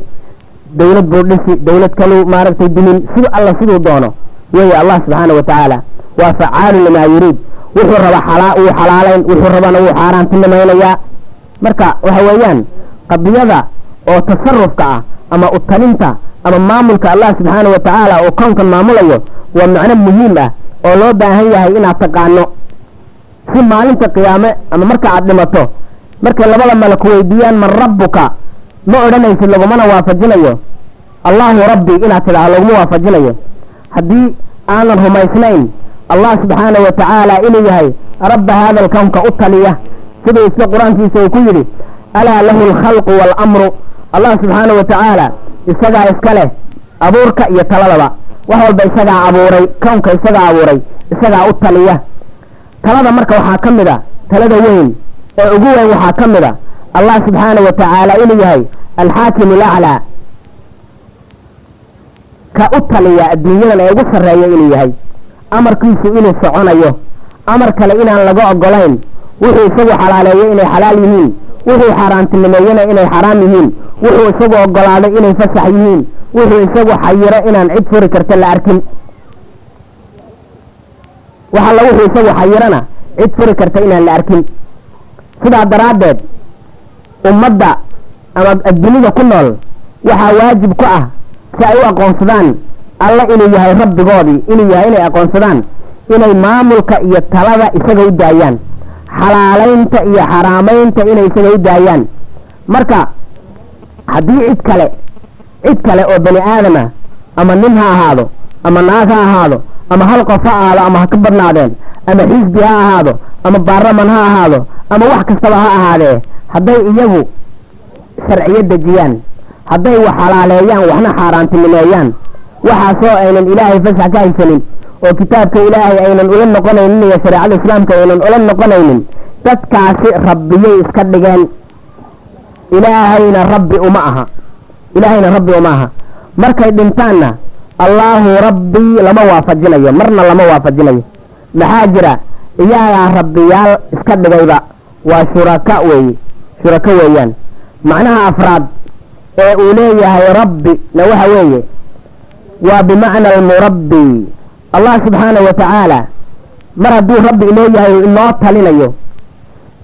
dawlad buu dhisi dawlad kaluu maaragtay dumin siduu alla siduu doono. Weeye allah subxaana wa tacaala waa facaalu limaa yuriid wuxuu raba xalaa wuu xalaalayn wuxuu rabana wuu xaaraantinimaynayaa. Marka waxa weeyaan qadiyada oo tasarufka ah ama utalinta ama maamulka allah subxaana wa tacaala oo kownkan maamulayo waa macno muhiim ah oo loo baahan yahay inaad taqaano. Si maalinta qiyaame ama marka aad dhimato markay labada malaku weydiiyaan man rabbuka ma odhanaysid lagumana waafajinayo allahu rabbi inaad tidhaah laguma waafajinayo. Haddii aanan rumaysnayn allah subxaana wa tacaala inuu yahay rabba haada alkownka u taliya. Siduu isla qur'aankiisa uu ku yidhi alaa lahu alkhalqu waalamru allah subxaana wa tacaala isagaa iska leh abuurka iyo taladaba wax walba isagaa abuuray kownka isagaa abuuray isagaa u taliya. Talada marka waxaa ka mid a talada weyn ee ugu weyn waxaa ka mid a allah subxaana wa tacaala inuu yahay alxaakim alaclaa ka u taliya adduunyadan ee ugu sarreeya inuu yahay. Amarkiisu inuu soconayo. Amar kale inaan laga ogolayn wuxuu isagu xalaaleeyo inay xalaal yihiin. Wuxuu xaaraantinimeeyena inay xaraam yihiin. Wuxuu isagu ogolaaday inay fasax yihiin. Wuxuu isagu xayiro inaan cid furi karta la arkin. Waxalla wuxuu isagu xayirana cid furi karta inaan la arkin. Sidaa daraaddeed ummadda ama adduunyada ku nool waxaa waajib ku ah si ay u aqoonsadaan alla inuu yahay rabbigoodii inuu yahay inay aqoonsadaan inay maamulka iyo talada isaga u daayaan xalaalaynta iyo xaraamaynta inay isaga u daayaan. Marka haddii cid kale cid kale oo bani aadama ama nin ha ahaado ama naag ha ahaado ama hal qof ha ahaado ama ha ka badnaadeen ama xisbi ha ahaado ama baarlaman ha ahaado ama wax kastaba ha ahaadee hadday iyagu sharciyo dejiyaan hadday wax xalaaleeyaan waxna xaaraantinimeeyaan waxaasoo aynan ilaahay fasax ka haysanin oo kitaabka ilaahay aynan ula noqonaynin iyo shareecada islaamka aynan ula noqonaynin dadkaasi rabbiyay iska dhigeen. ilaahayna rabbi uma aha. ilaahayna rabbi uma aha. markay dhintaanna allaahu rabbii lama waafajinayo marna lama waafajinayo. maxaa jira? iyagaa rabbiyaal iska dhigayba. waa shuraka weeye shurako weeyaan. Macnaha afraad ee uu leeyahay rabbi na waxa weeye waa bimacna almurabbi. Allah subxaana wa tacaala mar hadduu rabbi leeyahay inoo talinayo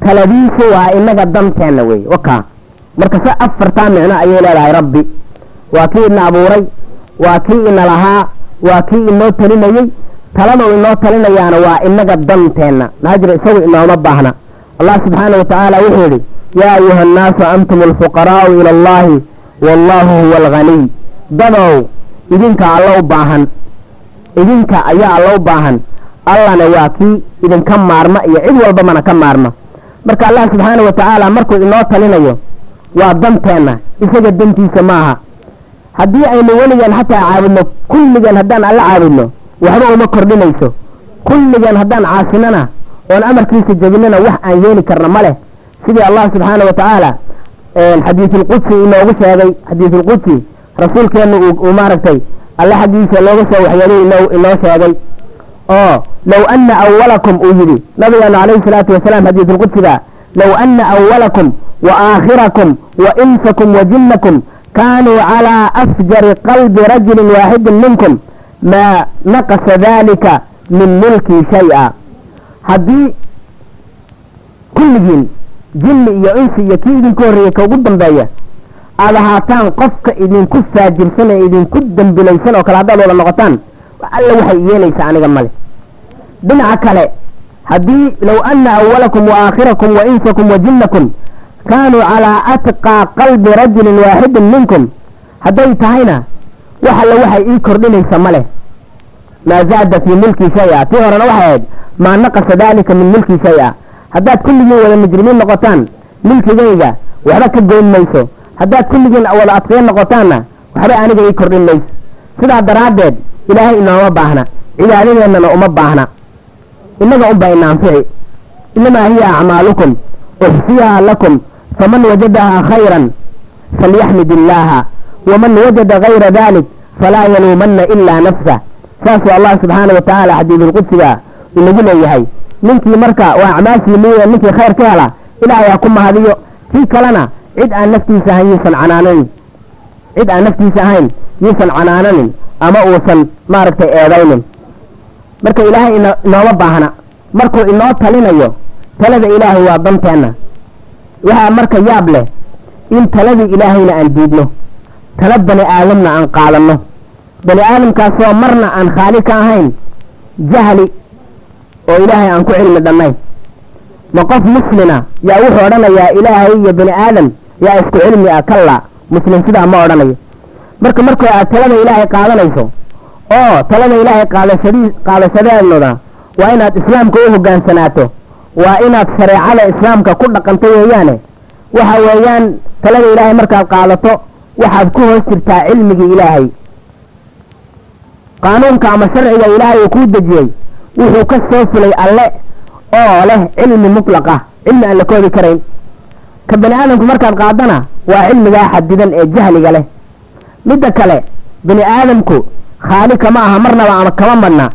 taladiisu waa inaga danteenna wey wakaa marka se afartaa micno ayay leedahay rabbi. Waa kii ina abuuray waa kii ina lahaa waa kii inoo talinayey taladuu inoo talinayaana waa inaga danteenna maxaa isagu inooma baahna. Allah subxaana wa tacaala wuxuu yidhi yaa ayuha annaasu antum alfuqaraa'u ila allahi wallahu huwa alghaniy dadow idinka alla u baahan idinka ayaa alla u baahan allana waa kii idinka maarma iyo cid walba mana ka maarma marka allah subxaana wa tacaala markuu inoo talinayo waa danteenna isaga dantiisa maaha haddii aynu weligeen xataa caabudno kulligeen haddaan alla caabudno waxba uma kordhinayso kulligeen haddaan caasinana oon amarkiisa jebinana wax aan yeeli karna ma leh sidii allah subxaana wa tacaala xadiisulqudsi inoogu sheegay xadiisulqudsi rasuulkeennu uu maaragtay alle xaggiisa looga soo waxyeelay inoo sheegay. Oo low ana awalakum uu yidhi nabigeenu calayhi salaatu wasalaam xadiisulqudsiga low ana awalakum wa aakhirakum wa insakum wa jinnakum kaanuu calaa afjari qalbi rajulin waaxidin minkum maa naqasa dalika min mulkii shay-a haddii kulligiin jinni iyo insi iyo kii idinku horreeyey ka ugu dambeeya. Aad ahaataan qofka idinku faajirsan ee idinku dembilaysan oo kale haddaad wada noqotaan alla waxay yeelaysaa aniga male dhinaca kale haddii low ana awalakum wa aakhirakum wa insakum wa jinnakum kaanuu calaa atqaa qalbi rajulin waaxidin minkum hadday tahayna wax alle waxay ii kordhinaysa ma leh. Maa zaada fii mulkii shay-a tii horena waxay ahayd maa naqasa daalika min mulkii shay-a haddaad kulligiin wada mujrimiin noqotaan milkigayga waxba ka goyn mayso. Haddaad kulligiin wada adkeen noqotaanna waxba aniga ii kordhin mayso. Sidaa daraaddeed ilaahay inooma baahna cibaadadeennana uma baahna. Innaga unbaa ina anfici inamaa hiya acmaalukum uxsiyaha lakum faman wajadahaa khayran falyaxmid illaaha waman wajada gayra dalik falaa yaluumanna ilaa nafsah saasuu allah subxaana wa tacaala xadiidulqudsiga inagu leeyahay ninkii marka waa acmaashii muuya ninkii khayr ka hela ilaahay ha ku mahadiyo. Kii kalena cid aan naftiisa ahayn yuusan canaananin. Cid aan naftiisa ahayn yuusan canaananin ama uusan maaragtay eedaynin. Marka ilaahay ino inooma baahna. Markuu inoo talinayo talada ilaahay waa danteenna waxaa marka yaab leh in taladii ilaahayna aan diidno. Tala bani aadamna aan qaadanno. Bani aadamkaasoo marna aan khaali ka ahayn jahli oo ilaahay aan ku cilmi dhannayn ma qof muslina yaa wuxuu odhanayaa ilaahay iyo bani aadam yaa isku cilmi ah kalla. Muslim sidaa ma odhanayo. Marka markoo aad talada ilaahay qaadanayso oo talada ilaahay qaadashadii qaadashadeedooda waa inaad islaamka u hogaansanaato waa inaad shareecada islaamka ku dhaqanto weeyaane. Waxa weeyaan talada ilaahay markaad qaadato waxaad ku hoos jirtaa cilmigii ilaahay. Qaanuunka ama sharciga ilaahay uu kuu dejiyey wuxuu ka soo fulay alle oo leh cilmi mutlaq ah cilmi aan la koobi karayn. Ka bani aadamku markaad qaadana waa cilmigaa xadidan ee jahliga leh. Midda kale bani aadamku khaali kama aha marnaba ama kama madna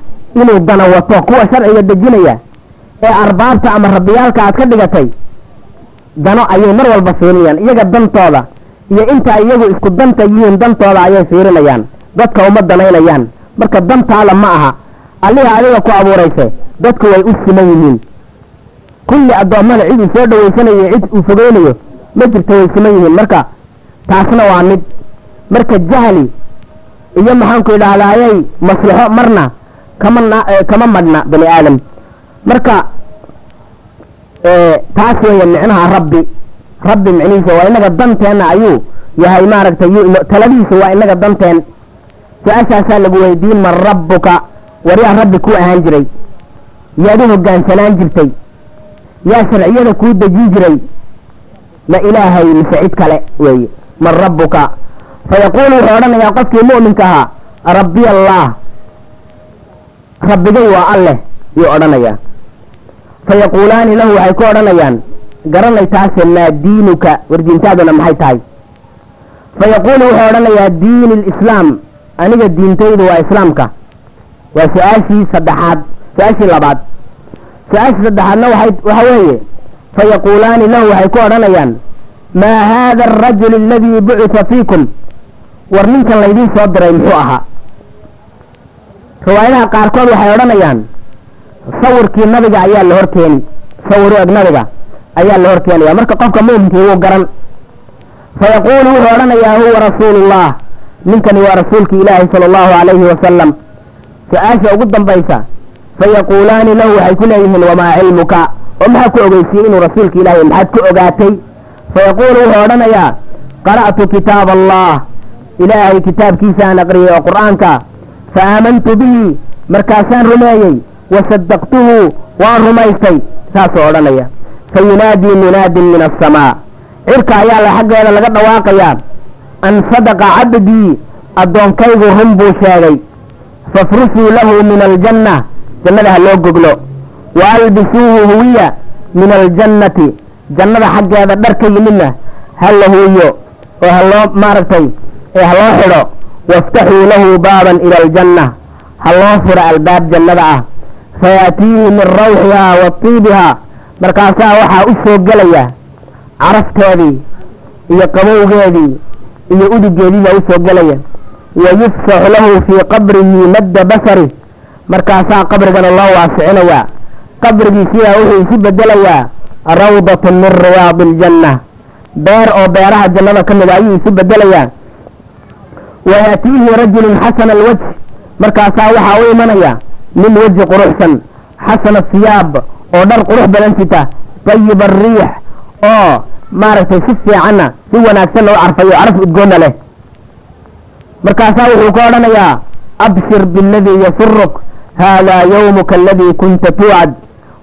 inuu dana wato kuwa sharciga dejinaya ee arbaabta ama rabbiyaalka aad ka dhigatay. Dano ayay mar walba fiirinayaan iyaga dantooda iyo inta iyagu isku danta yihiin dantooda ayay fiirinayaan. Dadka uma danaynayaan marka dantaada ma aha alliha adiga ku abuurayse dadku way u siman yihiin. Kulli addoommada cid uu soo dhawaysanayo cid uu fogeynayo ma jirto way siman yihiin. Marka taasna waa mid. Marka jahli iyo maxaanku idhahdaayay maslaxo marna kama kama madhna bani aadam. Marka taas weeye micnaha rabbi. Rabbi micnihiisa waa inaga danteenna ayuu yahay. Maaragtay taladiisa waa inaga danteen. Su'aashaasaa lagu weydiin man rabbuka waryaa rabbi kuu ahaan jiray. Yaad u hogaansanaan jirtay. Yaa sharciyada kuu dejin jiray. Ma ilaahay mise cid kale weeye. Man rabbuka. Fayaquulu wuxuu odhanayaa qofkii mu'minka ahaa rabbiy allah. Rabbigay waa alleh yuu odhanayaa. Fayaquulaani lahu waxay ku odhanayaan garanay taase maa diinuka. Wardiintaaduna maxay tahay? Fayaquulu wuxuu odhanayaa diini lislaam aniga diintaydu waa islaamka waa su'aashii saddexaad su'aashii labaad. Su'aashii saddexaadna waxa weeye fayaquulaani lahu waxay ku odhanayaan maa haada arajul aladii bucita fiikum? War ninkan laydiin soo diray muxuu ahaa. Riwaayadaha qaarkood waxay odhanayaan sawirkii nabiga ayaa la horkeeni sawiru eg nabiga ayaa la horkeenaya marka qofka mu'minkii wuu garan fayaquulu wuxuu odhanayaa huwa rasuulullah. Ninkani waa rasuulki ilaahi sala allahu calayhi wasalam su'aasha ugu dambaysa fayaquulaani lahu waxay ku leeyihiin wamaa cilmuka? oo maxaa ku ogeysiiyey inuu rasuulka ilaahay maxaad ku ogaatay? Fayaquulu wuxuu odhanayaa qara'tu kitaab allah. Ilaahay kitaabkiisaan aqriyay oo qur'aanka fa aamantu bihi. Markaasaan rumeeyey wasadaqtuhu waan rumaystay saasuu odhanaya fa yunaadii munaadin min asamaa cirka ayaa la xaggeeda laga dhawaaqayaa. An sadaqa cabdii addoonkaygu run buu sheegay fafrushuu lahu min aljanna jannada ha loo goglo wa albisuuhu huwiya min aljannati jannada xaggeeda dhar ka yimidna ha la huwiyo oo ha loo maaragtay ee ha loo xidho waftaxuu lahu baaban ila aljanna ha loo furo albaab jannada ah fayaatiihi min rawxihaa wa tiibihaa markaasaa waxaa u soo gelaya carafteedii iyo qabowgeedii iyo udigeedii baa u soo gelaya wayufsaxu lahu fii qabrihi madda basari markaasaa qabrigana loo waasicinayaa qabrigiisiyaa wuxuu isu bedelayaa rawdatun min riyaadi aljanna beer oo beeraha jannada ka mida ayuu isu bedelayaa wayaatiihi rajulun xasana alwajh markaasaa waxaa u imanaya nin weji quruxsan xasana siyaab oo dhar qurux badan sita tayib ariix oo maaragtay si fiicanna si wanaagsanna u carfayo caraf udgoonna leh markaasaa wuxuu ka odhanayaa abshir bialadii yasuruk haadaa yawmuka aladii kunta tuucad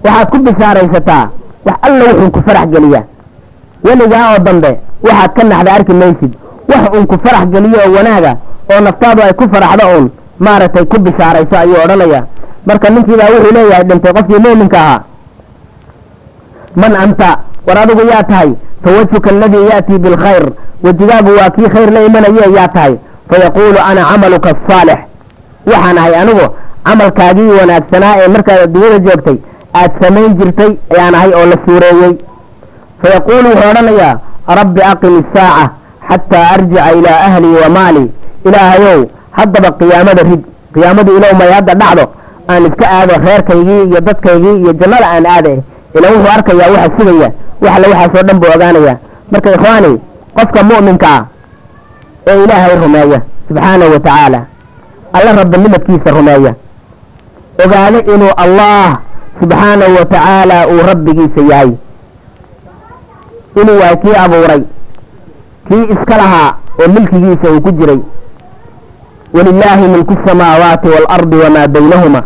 waxaad ku bishaaraysataa wax alla wuxuun ku farax geliya weligaa oo dambe waxaad ka naxda arki maysid. Wax uun ku farax geliyo oo wanaaga oo naftaadu ay ku faraxdo uun maaragtay ku bishaarayso ayuu odhanayaa. Marka ninkiibaa wuxuu leeyahay dhintay qofkii muuminka ahaa man anta war adigu yaa tahay fawajhuka aladii ya'tii bilkhayr wejigaagu waa kii khayr la imanaye yaa tahay fayaquulu ana camaluka asaalix waxaan ahay anigu camalkaagii wanaagsanaa ee markaad adduunyada joogtay aad samayn jirtay ayaan ahay oo la suureeyey fayaquulu wuxuu odhanayaa rabbi aqim isaaca xataa arjica ilaa ahlii wa maalii ilaahayow haddaba qiyaamada rid qiyaamadu ilow may hadda dhacdo aan iska aado reerkaygii iyo dadkaygii iyo jannada aan aada ila wuxuu arkayaa waxa sugaya wax waxaasoo dhan buu ogaanayaa marka ikhwaani qofka mu'minka ah ee ilaahay rumeeya subxaanahu wa tacaala alla rabbinimadkiisa rumeeya. Ogaado inuu allah subxaanahu wa tacaala uu rabbigiisa yahay. Inuu waay kii abuuray kii iska lahaa oo milkigiisa uu ku jiray. Walilaahi milku asamaawaati waalardi wamaa baynahuma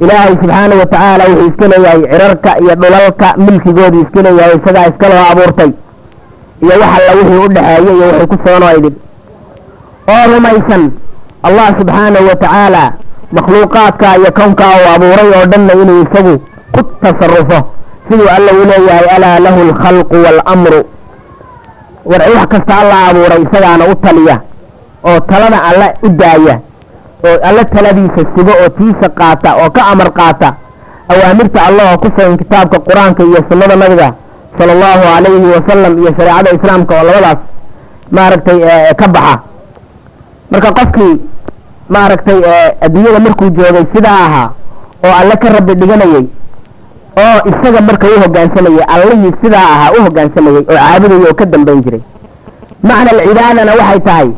ilaahay subxaanahu wa tacaala wuxuu iska leeyahay cirarka iyo dhulalka milkigoodu iska leeyahay isagaa iska loo abuurtay iyo wax alla wixii u dhexeeyey iyo waxay ku soo noydin oo rumaysan allah subxaanahu wa tacaala makhluuqaadka iyo kownkaa uu abuuray oo dhanna inuu isagu ku tasarufo siduu alla uu leeyahay alaa lahu alkhalqu waalamru war wax kasta alla abuuray isagaana u taliya oo talada alla u daaya oo alla taladiisa sugo oo tiisa qaata oo ka amar qaata awaamirta allah oo ku sugan kitaabka qur'aanka iyo sunnada nabiga sala allahu calayhi wasalam iyo shareecada islaamka oo labadaas maaragtay ka baxa. Marka qofkii maaragtay adduunyada markuu joogay sidaa ahaa oo alle ka rabbi dhiganayay oo isaga marka u hogaansamayay allihii sidaa ahaa u hogaansamayay oo caabudayay oo ka dambayn jiray. Macna alcibaadana waxay tahay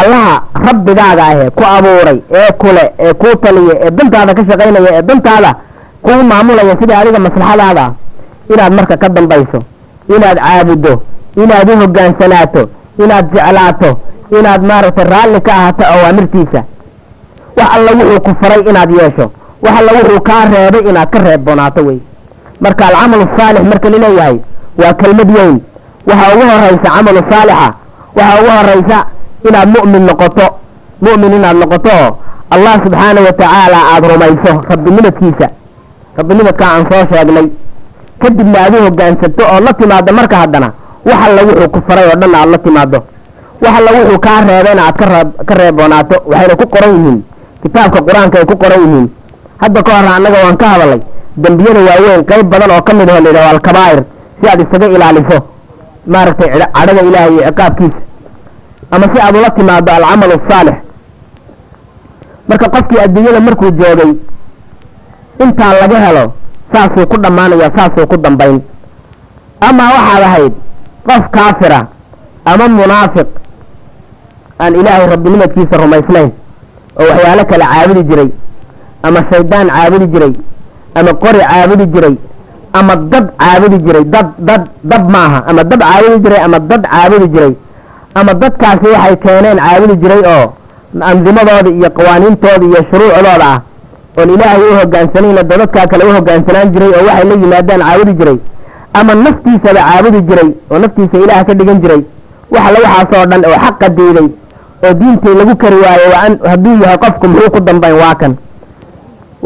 allaha rabbigaaga ahee ku abuuray ee kule ee kuu taliya ee dantaada ka shaqaynaya ee dantaada kuu maamulaya sidai adiga maslaxadaada inaad marka ka dambayso inaad caabuddo inaad u hogaansanaato inaad jeclaato inaad maaragtay raalli ka ahaato awaamirtiisa. Wax alla wuxuu ku faray inaad yeesho. Wax alla wuxuu kaa reebay inaad ka reebboonaato wey. Marka alcamalu saalix marka la leeyahay waa kelmad weyn. Waxaa ugu horaysa camalu saalixa waxaa ugu horaysa inaad mu'min noqoto. Mu'min inaad noqoto allah subxaana wa tacaala aada rumayso. Rabbinimadkiisa. Rabbinimadkaa aan soo sheegnay kadibna aad u hogaansato oo la timaado marka haddana wax alla wuxuu ku faray oo dhan aad la timaado. Wax alla wuxuu kaa reebayna aad ka reeboonaato waxayna ku qoran yihiin. Kitaabka qur'aanka ay ku qoran yihiin. Hadda ka hore annaga waan ka hadalay dembiyada waaweyn qayb badan oo ka mid aho layidhaho alkabaa'ir si aad isaga ilaaliso. Maaragtay cadhada ilaahay iyo ciqaabkiisa. Ama si aad ula timaado alcamal asaalix marka qofkii adduunyada markuu joogay intaa laga helo saasuu ku dhammaanaya saasuu ku dambayn. Amaa waxaad ahayd qof kaafira ama munaafiq aan ilaahay rabbinimadkiisa rumaysnayn oo waxyaalo kale caabudi jiray ama shaydaan caabudi jiray ama qori caabudi jiray ama dad caabudi jiray dad dad dab maaha ama dab caabudi jiray ama dad caabudi jiray ama dadkaasi waxay keeneen caabudi jiray oo andimadooda iyo qawaaniintooda iyo shuruucdooda ah oon ilaahay u hogaansanayna dadadkaa kale u hogaansanaan jiray oo waxay la yimaadaan caabudi jiray ama naftiisaba caabudi jiray oo naftiisa ilaah ka dhigan jiray waxala waxaasoo dhan oo xaqa diiday oo diintii lagu kari waayo hadduu yahay qofku muxuu ku dambayn waa kan.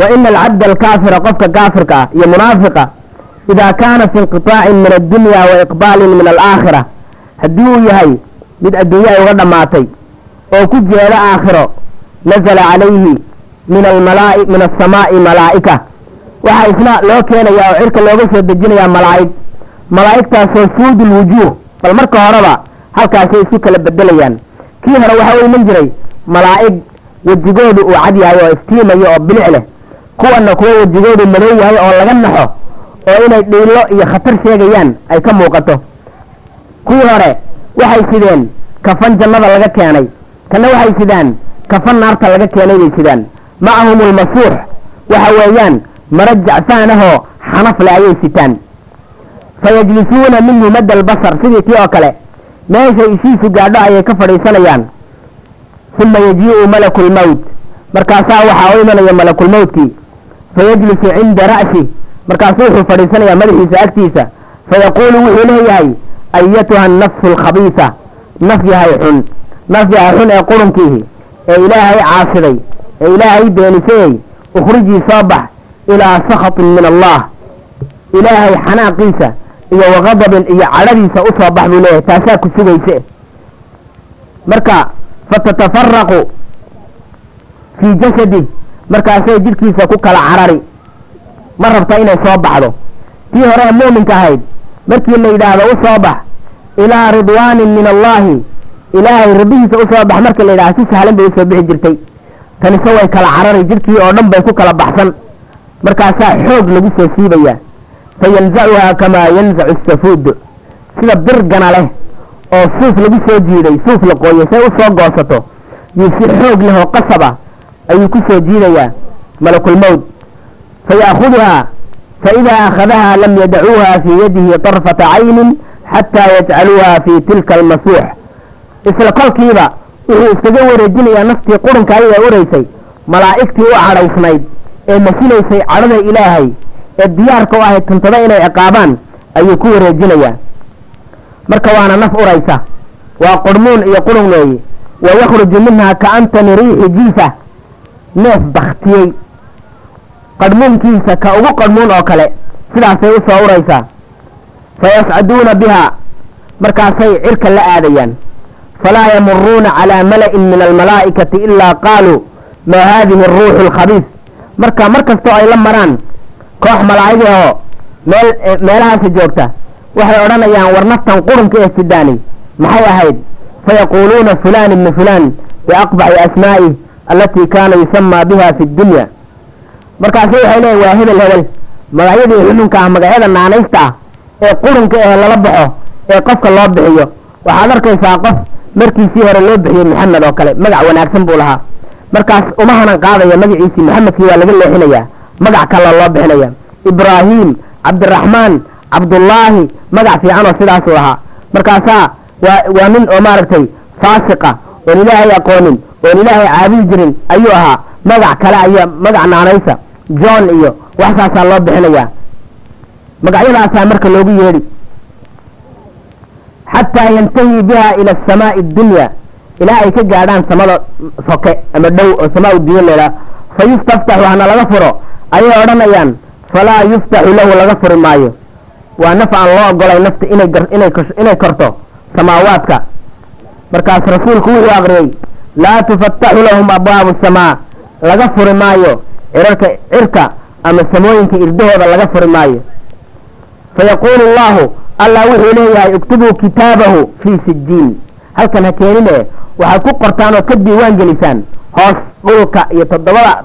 Wa ina alcabda alkaafira qofka kaafirka ah iyo munaafiqa idaa kaana fi inqiطaacin min addunya wa iqbaalin min alaakhira haddii uu yahay mid adduunye ay uga dhammaatay oo ku jeeda aakhiro nazala calayhi min asamaa'i malaa'ika. Waxaa isna loo keenayaa oo cirka looga soo dejinayaa malaa'ig. Malaa'igtaasoo suudu lwujuuh bal marka horeba halkaasay isku kala bedelayaan. Kii hore waxaa u iman jiray malaa'ig wejigoodu uu cad yahay oo iftiimayo oo bilic leh. Kuwana kuwa wejigoodu madow yahay oo laga naxo oo inay dhiilo iyo khatar sheegayaan ay ka muuqato. Kuwii hore waxay sideen kafan jannada laga keenay. Kana waxay sidaan kafan naarta laga keenay bay sidaan macahum lmasuux waxa weeyaan mara jacfaan ahoo xanaf le ayay sitaan fayajlisuuna minhu madda albasar sidii tii oo kale meeshay ishiisu gaadho ayay ka fadhiisanayaan uma yajii'u malaku lmowt markaasaa waxaa u imanaya malakulmowtkii fayajlisu cinda ra'si markaasuu wuxuu fadhiisanayaa madaxiisa agtiisa fayaquulu wuxuu leeyahay ayatuha annafsu alkhabiisa naf yahay xun naf yahay xun ee qurunkiihi ee ilaahay caasiday ee ilaahay beenisayey ukhrijii soo bax ilaa sakhatin min allah. Ilaahay xanaaqiisa iyo waqadabin iyo cadhadiisa u soo bax buu leeyahay taasaa ku sugayse. Marka fatatafaraqu fii jasadi markaasay jidhkiisa ku kala carari ma rabta inay soo baxdo. Tii hore ee muuminka ahayd markii la yidhaahdo u soo bax ilaa ridwaanin min allaahi ilaahay rabbihiisa u soo bax markii la yidhahdo si sahlan bay u soo bixi jirtay tanise way kala carari jidhkii oo dhan bay ku kala baxsan. Markaasaa xoog lagu soo siibaya. Fayanzacuhaa kamaa yanzacu safuud. Sida birgana leh oo suuf lagu soo jiiday suuf la qooyay say u soo goosato yuu si xoog leh oo qasaba ayuu ku soo jiidayaa malakulmowd faya'khuduhaa faidaa akhadahaa lam yadacuuha fii yadihi طarfata caynin xataa yajcaluuha fii tilka almasuux. Isla kolkiiba wuxuu iskaga wareejinayaa naftii qurunka ayaga uraysay malaa'igtii u cadhaysnayd ee masinaysay cadhada ilaahay ee diyaarka u ahayd tuntada inay ciqaabaan ayuu ku wareejinayaa. Marka waana naf uraysa waa qurmuun iyo qurun weeye wa yakhruju minhaa kaantani riixi jiifa neef baktiyey qadhmuunkiisa ka ugu qadhmuun oo kale sidaasay u soo uraysaa fayascaduuna bihaa markaasay cirka la aadayaan falaa yamuruuna calaa mala'in min almalaa'ikati ilaa qaaluu maa haadihi aruuxu alkhabiis marka mar kastoo ay la maraan koox malaa'ig ahoo meel meelahaasi joogta waxay odhanayaan war naftan qurunka ee sidaani maxay ahayd fayaquuluuna fulaan ibnu fulaan biaqbaxi asmaa'i allatii kaana yusamaa biha fi dunya markaasu waxay leeyiin waa hebel hebel magacyadii xuxunka ah magacyada naanaysta ah ee qurunka ee lala baxo ee qofka loo bixiyo waxaad arkaysaa qof markiisii hore loo bixiyey maxamed oo kale magac wanaagsan buu lahaa. Markaas uma hanan qaadaya magaciisii maxamedkii waa laga leexinayaa magac kale loo bixinaya. Ibraahim cabdiraxmaan cabdullaahi magac fiican oo sidaasuu lahaa. Markaasaa waa waa nin oo maaragtay faasiqa oon ilaahay aqoonin oon ilaahay caabudi jirin ayuu ahaa. Magac kale ayaa magac naanaysa. John iyo waxsaasaa loo bixinayaa magacyadaasaa marka loogu yeedhi xataa yantahi biha ila asamaa'i addunya ilaa ay ka gaadhaan samada soke ama dhow oo samaa dunya laydhaha fa yustaftaxu hana laga furo ayay odhanayaan falaa yuftaxu lahu laga furi maayo waa naf aan loo ogolay nafta inay korto samaawaadka markaas rasuulku wuxuu aqriyey laa tufattaxu lahum abwaabu samaa laga furi maayo cirarka cirka ama samooyinka irdahooda laga furi maayo fayaquulu allahu allah wuxuu leeyahay iktubuu kitaabahu fii sijiin halkan ha keenine waxaad ku qortaan oo ka diiwaan gelisaan hoos dhulka iyo toddobada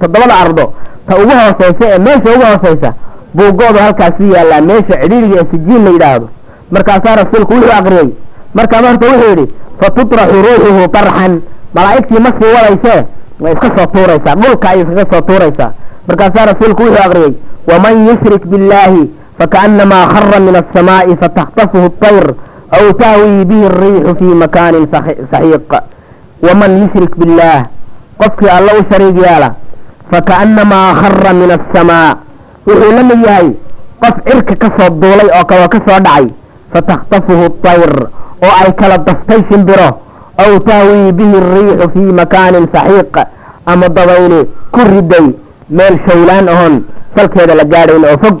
toddobada ardo. Ta ugu hooseysa ee meesha ugu hooseysa buugoodu halkaasu yaallaa meesha cidhiiriga ee sijiin la yidhaahdo. Markaasaa rasuulku wuxuu aqriyey. Markaa marta wuxuu yidhi fatutraxu ruuxuhu tarxan. Malaa'igtii ma sii wadaysee way iska soo tuuraysaa dhulka ayay iskaga soo tuuraysaa. Markaasaa rasuulku wuxuu aqriyey waman yushrik biاllaahi fakaأnamaa khara min aلsamaaءi fataktafuhu الطayr aw tahwii bihi الriixu fii makaanin saxiiq waman yushrik biاllaah qofkii alla u shariig yaala fakaأnamaa khara min aلsamaa wuxuu la mid yahay qof cirka ka soo duulay oo kaloo ka soo dhacay fataktafuhu الطayr oo ay kala daftay shimbiro aw tahwii bihi الriixu fii makaanin saxiiq ama dabayli ku riday meel shawlaan ahoon salkeeda la gaadhayn oo fog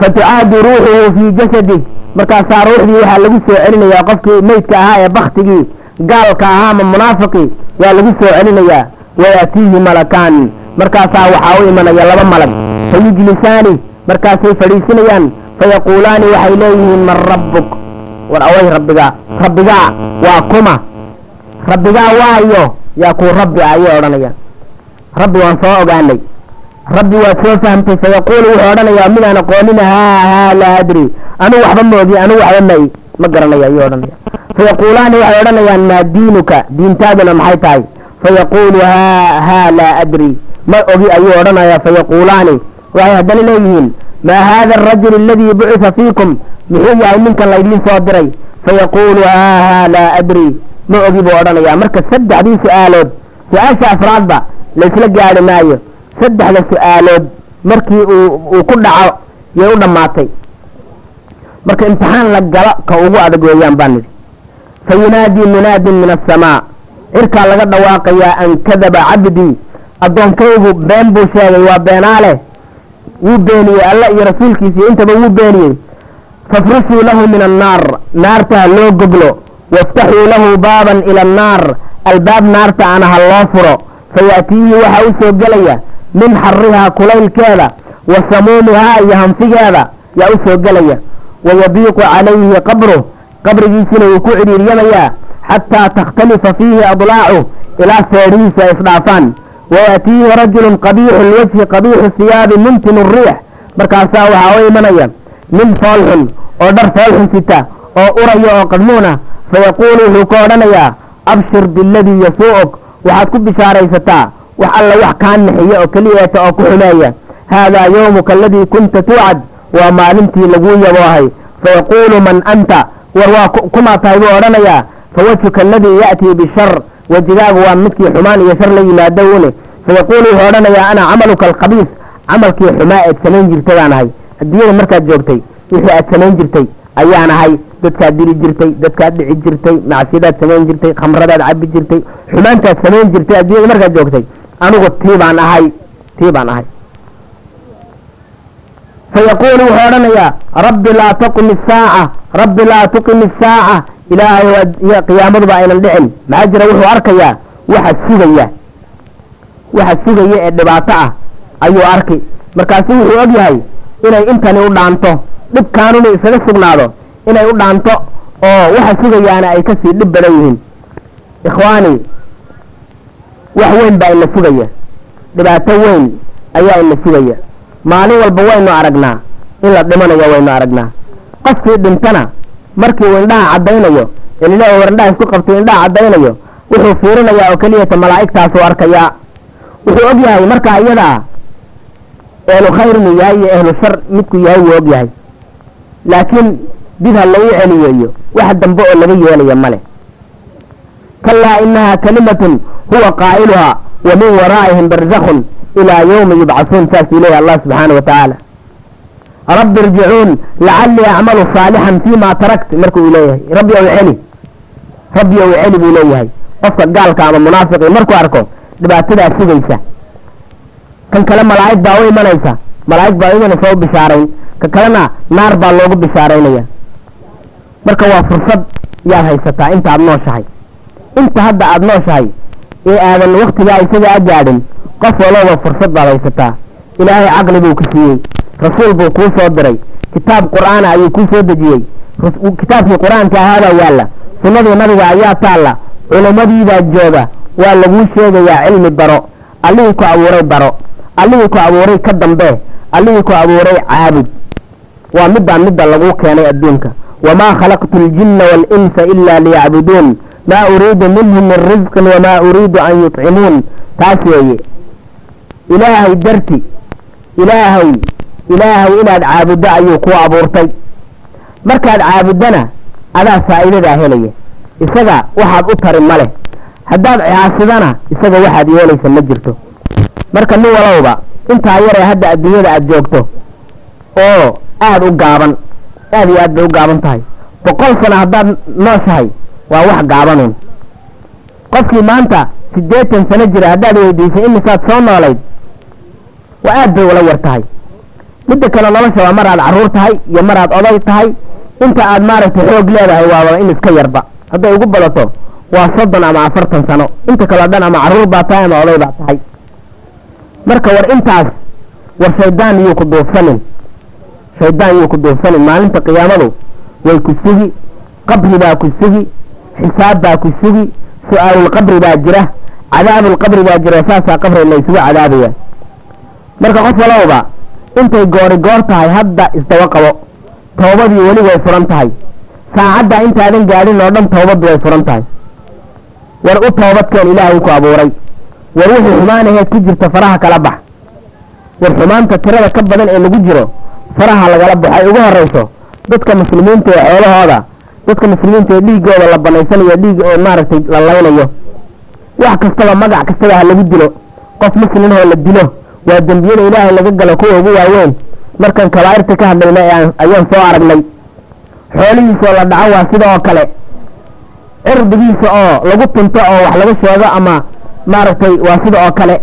fatucaadu ruuxuhu fii jasadih markaasaa ruuxdii waxaa lagu soo celinayaa qofkii meydka ahaa ee baktigii gaalka ahaa ama munaafiqii waa lagu soo celinayaa wayaatiihi malakaan markaasaa waxaa u imanaya laba malag fayujlisaani markaasay fadhiisinayaan fayaquulaani waxay leeyihiin man rabbuk war away rabbigaa rabbigaa waa kuma rabbigaa waayo yaa kuu rabbi ayay odhanayaan rabbi waan soo ogaanay rabbi waad soo fahamtay fayaquulu wuxuu odhanayaa midaan aqoonina haa haa laa adri. Anugu waxba ma ogi anugu waxba ma ma garanayo ayuu odhanaya fayaquulaani waxay odhanayaan maa diinuka? Diintaaduna maxay tahay? Fayaquulu haa haa laa adri. Ma ogi ayuu odhanaya fayaquulaani waxay haddana leeyihiin maa haada arajul aladii bucisa fiikum? Muxuu yahay ninkan laydin soo diray. Fayaquulu haa haa laa adri. Ma ogi buu odhanayaa. Marka saddexdii su'aalood su'aasha afraadba laysla gaadhi maayo saddexda su'aalood markii uu ku dhaco yay u dhammaatay. Marka imtixaan la galo ka ugu adag weeyaan baan nidhi. Fa yunaadii munaadin min asamaa cirkaa laga dhawaaqayaa an kadaba cabdii addoonkaygu been buu sheegay waa beenaale. Wuu beeniyey alla iyo rasuulkiisa iyo intaba wuu beeniyey. Fafrushuu lahu min annaar. Naarta ha loo goglo waftaxuu lahu baaban ila annaar. Albaab naarta ana loo furo. Fayaatiihi waxaa u soo gelaya min xarihaa kulaylkeeda wa samuumihaa iyo hanfigeeda yaa u soo gelaya. Wayabiiqu calayhi qabruh qabrigiisina wuu ku cidhiiryamayaa xataa takhtalifa fiihi adlaacu ilaa feedhihiisa ay isdhaafaan wayaatiihi rajulun qabiixu lwajhi qabiixu siyaabi mumtinu riix markaasaa waxaa u imanaya nin foolxun oo dhar foolxun sita oo uraya oo qadmuuna fayaquulu wuxuu ka odhanayaa abshir biladii yasuu'uk waxaad ku bishaaraysataa wax alla wax kaa nixiya oo keliyeeta oo ku xumeeya haadaa yowmuka aladii kunta tuucad waa maalintii laguu yaboohay fayaquulu man anta war waa kumaa tahay buu odhanayaa. Fawajhuka aladii ya'tii bishar wejigaagu waa midkii xumaan iyo shar la yimaado une fayaquulu wuxuu odhanayaa ana camaluka alkhabiis camalkii xumaa eed samayn jirtay baan ahay. Adduunyada markaad joogtay wixii aad samayn jirtay ayaan ahay. Dadkaad dili jirtay dadkaad dhici jirtay macsiyadaad samayn jirtay khamradaad cabi jirtay xumaantaad samayn jirtay adduunyada markaad joogtay anigu tii baan ahay tii baan ahay. Fayaquulu wuxuu odhanayaa rabbi laa taqim isaaca rabbi laa tuqim isaaca ilaahay qiyaamaduba aynan dhicin. Maxaa jira? Wuxuu arkayaa waxa sugaya waxa sugaya ee dhibaato ah ayuu arki markaasu wuxuu og yahay inay intani u dhaanto dhibkaanuna isaga sugnaado inay u dhaanto oo waxa sugayaana ay ka sii dhib badan yihiin. Ikhwaani wax weyn baa ina sugaya dhibaato weyn ayaa ina sugaya maalin walba waynu aragnaa. In la dhimanayo waynu aragnaa. Qofkii dhintana markii uu indhaha caddaynayo elila war indhaha isku qabtay indhaha caddaynayo wuxuu fiirinayaa oo keliyata malaa'igtaasuu arkayaa. Wuxuu og yahay markaa iyadaa ehlu khayr inuu yahay iyo ehlu shar midku yahay wuu og yahay. Laakiin dib ha lagu celiyeeyo wax dambe oo laga yeelaya male kalaa inahaa kalimatun huwa qaa'iluhaa wa min waraa'ihim barzakhun ilaa yawmi yubcasuun saasuu leeyahy allah subxaana wa tacaala rabbi irjicuun lacallii acmalu saalixan fiima tarakt markuu leeyahay rabbi ow celi rabbi ow celi buu leeyahay qofka gaalka ama munaafiqii markuu arko dhibaatadaa sugaysa kan kale malaa'ig baa u imanaysa malaa'ig baa imanaysa u bishaarayn ka kalena naar baa loogu bishaaraynaya marka waa fursad yaad haysataa inta aada nooshahay inta hadda aada nooshahay ee aadan waktigaa isaga a gaadhin qof walowba fursad baad haysataa ilaahay caqli buu ku siiyey rasuul buu kuu soo diray kitaab qur'aana ayuu kuu soo dejiyey. Kitaabkii qur'aanka ahaabaa yaalla sunnadii nabiga ayaa taalla culummadiibaa jooga waa laguu sheegayaa cilmi baro allihii ku abuuray baro allihii ku abuuray ka dambe allihii ku abuuray caabud. Waa middaa midda laguu keenay adduunka. Wamaa khalaqtu aljinna waalinsa ilaa liyacbuduun maa uriidu minhum min risqin wamaa uriidu an yutcimuun. Taas weeye. Ilaahay darti ilaahay ilaahay inaad caabuddo ayuu kuu abuurtay. Markaad caabuddana adaa faa'iidadaa helaya. Isaga waxaad u tari ma leh. Haddaad caasidana isaga waxaad yeelaysa ma jirto. Marka nin walowba intaa yaree hadda adduunyada aada joogto oo aada u gaaban aada iyo aad bay u gaaban tahay. Boqol sano haddaad nooshahay waa wax gaabanuun qofkii maanta siddeetan sano jira haddaad weydiisay imisaad soo noolayd waa aad bay ula yar tahay. Midda kale nolosha waa maraad carruur tahay iyo maraad oday tahay. Inta aad maaragtay xoog leedahay waaba in iska yarba. Hadday ugu badato waa soddon ama afartan sano. Inta kaleo dhan ama carruur baa tahay ama oday baa tahay. Marka war intaas war shaydaan yuu ku duufsanin. Shaydaan yuu ku duufsanin. Maalinta qiyaamadu way ku sugi qabri baa ku sugi xisaab baa ku sugi su'aalulqabri baa jira cadaabulqabri baa jira saasaa qabri la isugu cadaabaya. Marka qof walowba intay goori goor tahay hadda isdaba qabo toobadii weli way furan tahay. Saacadda intaadan gaadhin oo dhan toobaddu way furan tahay. War u toobadkeen ilaahay ku abuuray. War wixii xumaanaheed ku jirta faraha kala bax. War xumaanta tirada ka badan ee lagu jiro faraha lagala baxo ay ugu horeyso dadka muslimiinta ee xoolahooda dadka muslimiinta ee dhiigooda la banaysanayo dhiig oo maaragtay la laynayo wax kastaba magac kastaba ha lagu dilo. Qof muslimahoo la dilo waa dembiyada ilaahay laga galo kuwa ugu waaweyn. Markaan kabaa'irta ka hadlayna ayaan soo aragnay. Xoolihiisaoo la dhaco waa sida oo kale. Cirdigiisa oo lagu tunto oo wax laga sheego ama maaragtay waa sida oo kale.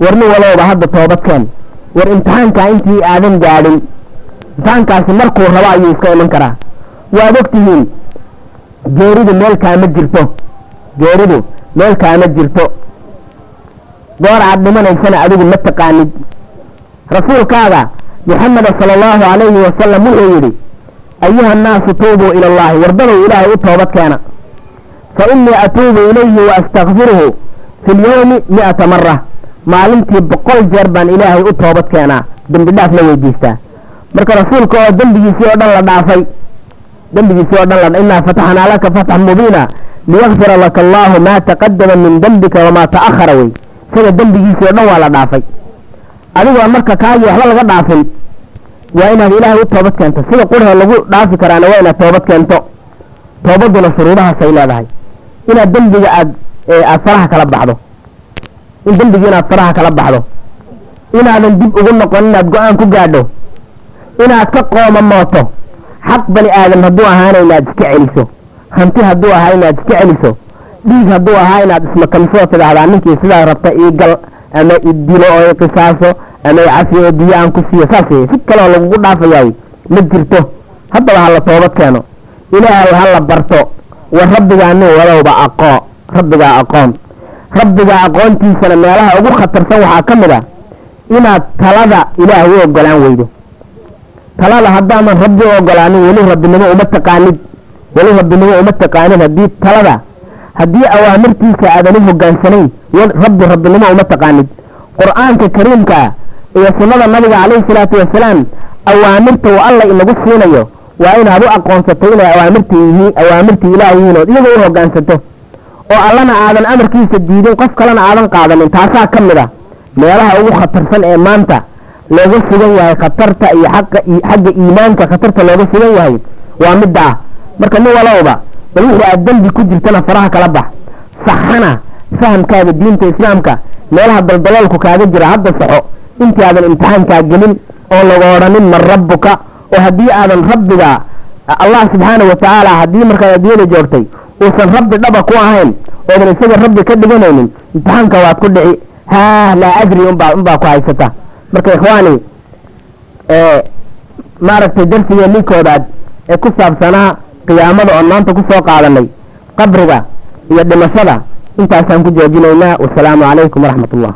Warni walowba hadda toobadkeen war imtixaankaa intii aadan gaadhin. Imtixaankaasi markuu rabo ayuu iska iman karaa waad ogtihiin geeridu meel kaama jirto. Geeridu meel kaama jirto. Goor aad dhimanaysana adigu ma taqaanid. Rasuulkaaga muxameda sala allahu calayhi wasalam wuxuu yidhi ayuha annaasu tuubuu ila allahi wardadow ilaahay u toobad keena. Fa innii atuubu ilayhi wa astakfiruhu fi lyawmi mi'ata mara maalintii boqol jeer baan ilaahay u toobad keenaa. Dembi dhaaf la weydiistaa. Marka rasuulka oo dembigiisii oo dhan la dhaafay dembigiisii oo dhan la innaa fataxnaa laka fatxan mubiina liyakfira laka allahu maa taqadama min dembika wamaa ta'ahara wey. isaga dembigiisii oo dhan waa la dhaafay. Adigoo marka kaagii waxba laga dhaafin waa inaad ilaahay u toobad keento. Sida qurhe lagu dhaafi karaana waa inaad toobad keento. Toobaduna shuruudahaasay leedahay. Inaad dembiga aad aad faraha kala baxdo. In dembigii inaad faraha kala baxdo. Inaadan dib ugu noqon inaad go'aan ku gaadho. Inaad ka qoomamooto xaq bani aadam hadduu ahaana inaad iska celiso. Hanti hadduu ahaa inaad iska celiso. Dhiig hadduu ahaa inaad ismakamisoo tidhaahdaa. Ninkii sidaa rabta ii gal ama idilo oo iqisaaso ama icafi oo biyo aan ku siiyo. Saas wey si kaleo lagugu dhaafayaay ma jirto. Haddaba ha la toobad keeno. Ilaahay ha la barto. War rabbigaa nin wadowba aqoo rabbigaa aqoon. Rabbigaa aqoontiisana meelaha ugu khatarsan waxaa ka mid a inaad talada ilaahay u ogolaan weydo talada haddaaman rabbi ogolaanin weli rabbinimo uma taqaanid weli rabbinimo uma taqaanid. Haddii talada haddii awaamirtiisa aadan u hogaansanayn rabbi rabbinimo uma taqaanid. Qur'aanka kariimkaa iyo sunnada nabiga calayhi salaatu wasalaam awaamirta uu alla inagu siinayo waa inaad u aqoonsato inay awaamirta yihiin awaamirta ilaah yihiin ood iyagoo u hogaansato. Oo allana aadan amarkiisa diidin qof kalena aadan qaadanin taasaa ka mid a meelaha ugu khatarsan ee maanta looga sugan yahay khatarta iyo xagga iimaanka khatarta looga sugan yahay waa middaa marka nin walowba bal wixii aad dembi ku jirtana faraha kala bax. Saxana fahamkaaga diinta islaamka meelaha daldaloolku kaaga jira hadda saxo. Intii aadan imtixaankaa gelin oo laga odhanin man rabbuka? oo haddii aadan rabbiga allah subxaanau watacaala haddii markaad adduunyada joogtay uusan rabbi dhaba ku ahayn oodan isaga rabbi ka dhiganaynin imtixaanka waad ku dhici. Haa laa adri unbaa ku haysata marka ikhwaani maaragtay darsigeenii koodaad ee ku saabsanaa qiyaamada oon maanta ku qaadanay qabriga iyo dhimashada intaasaan ku joojinaynaa wasalaamu calaykum waraxmat ullah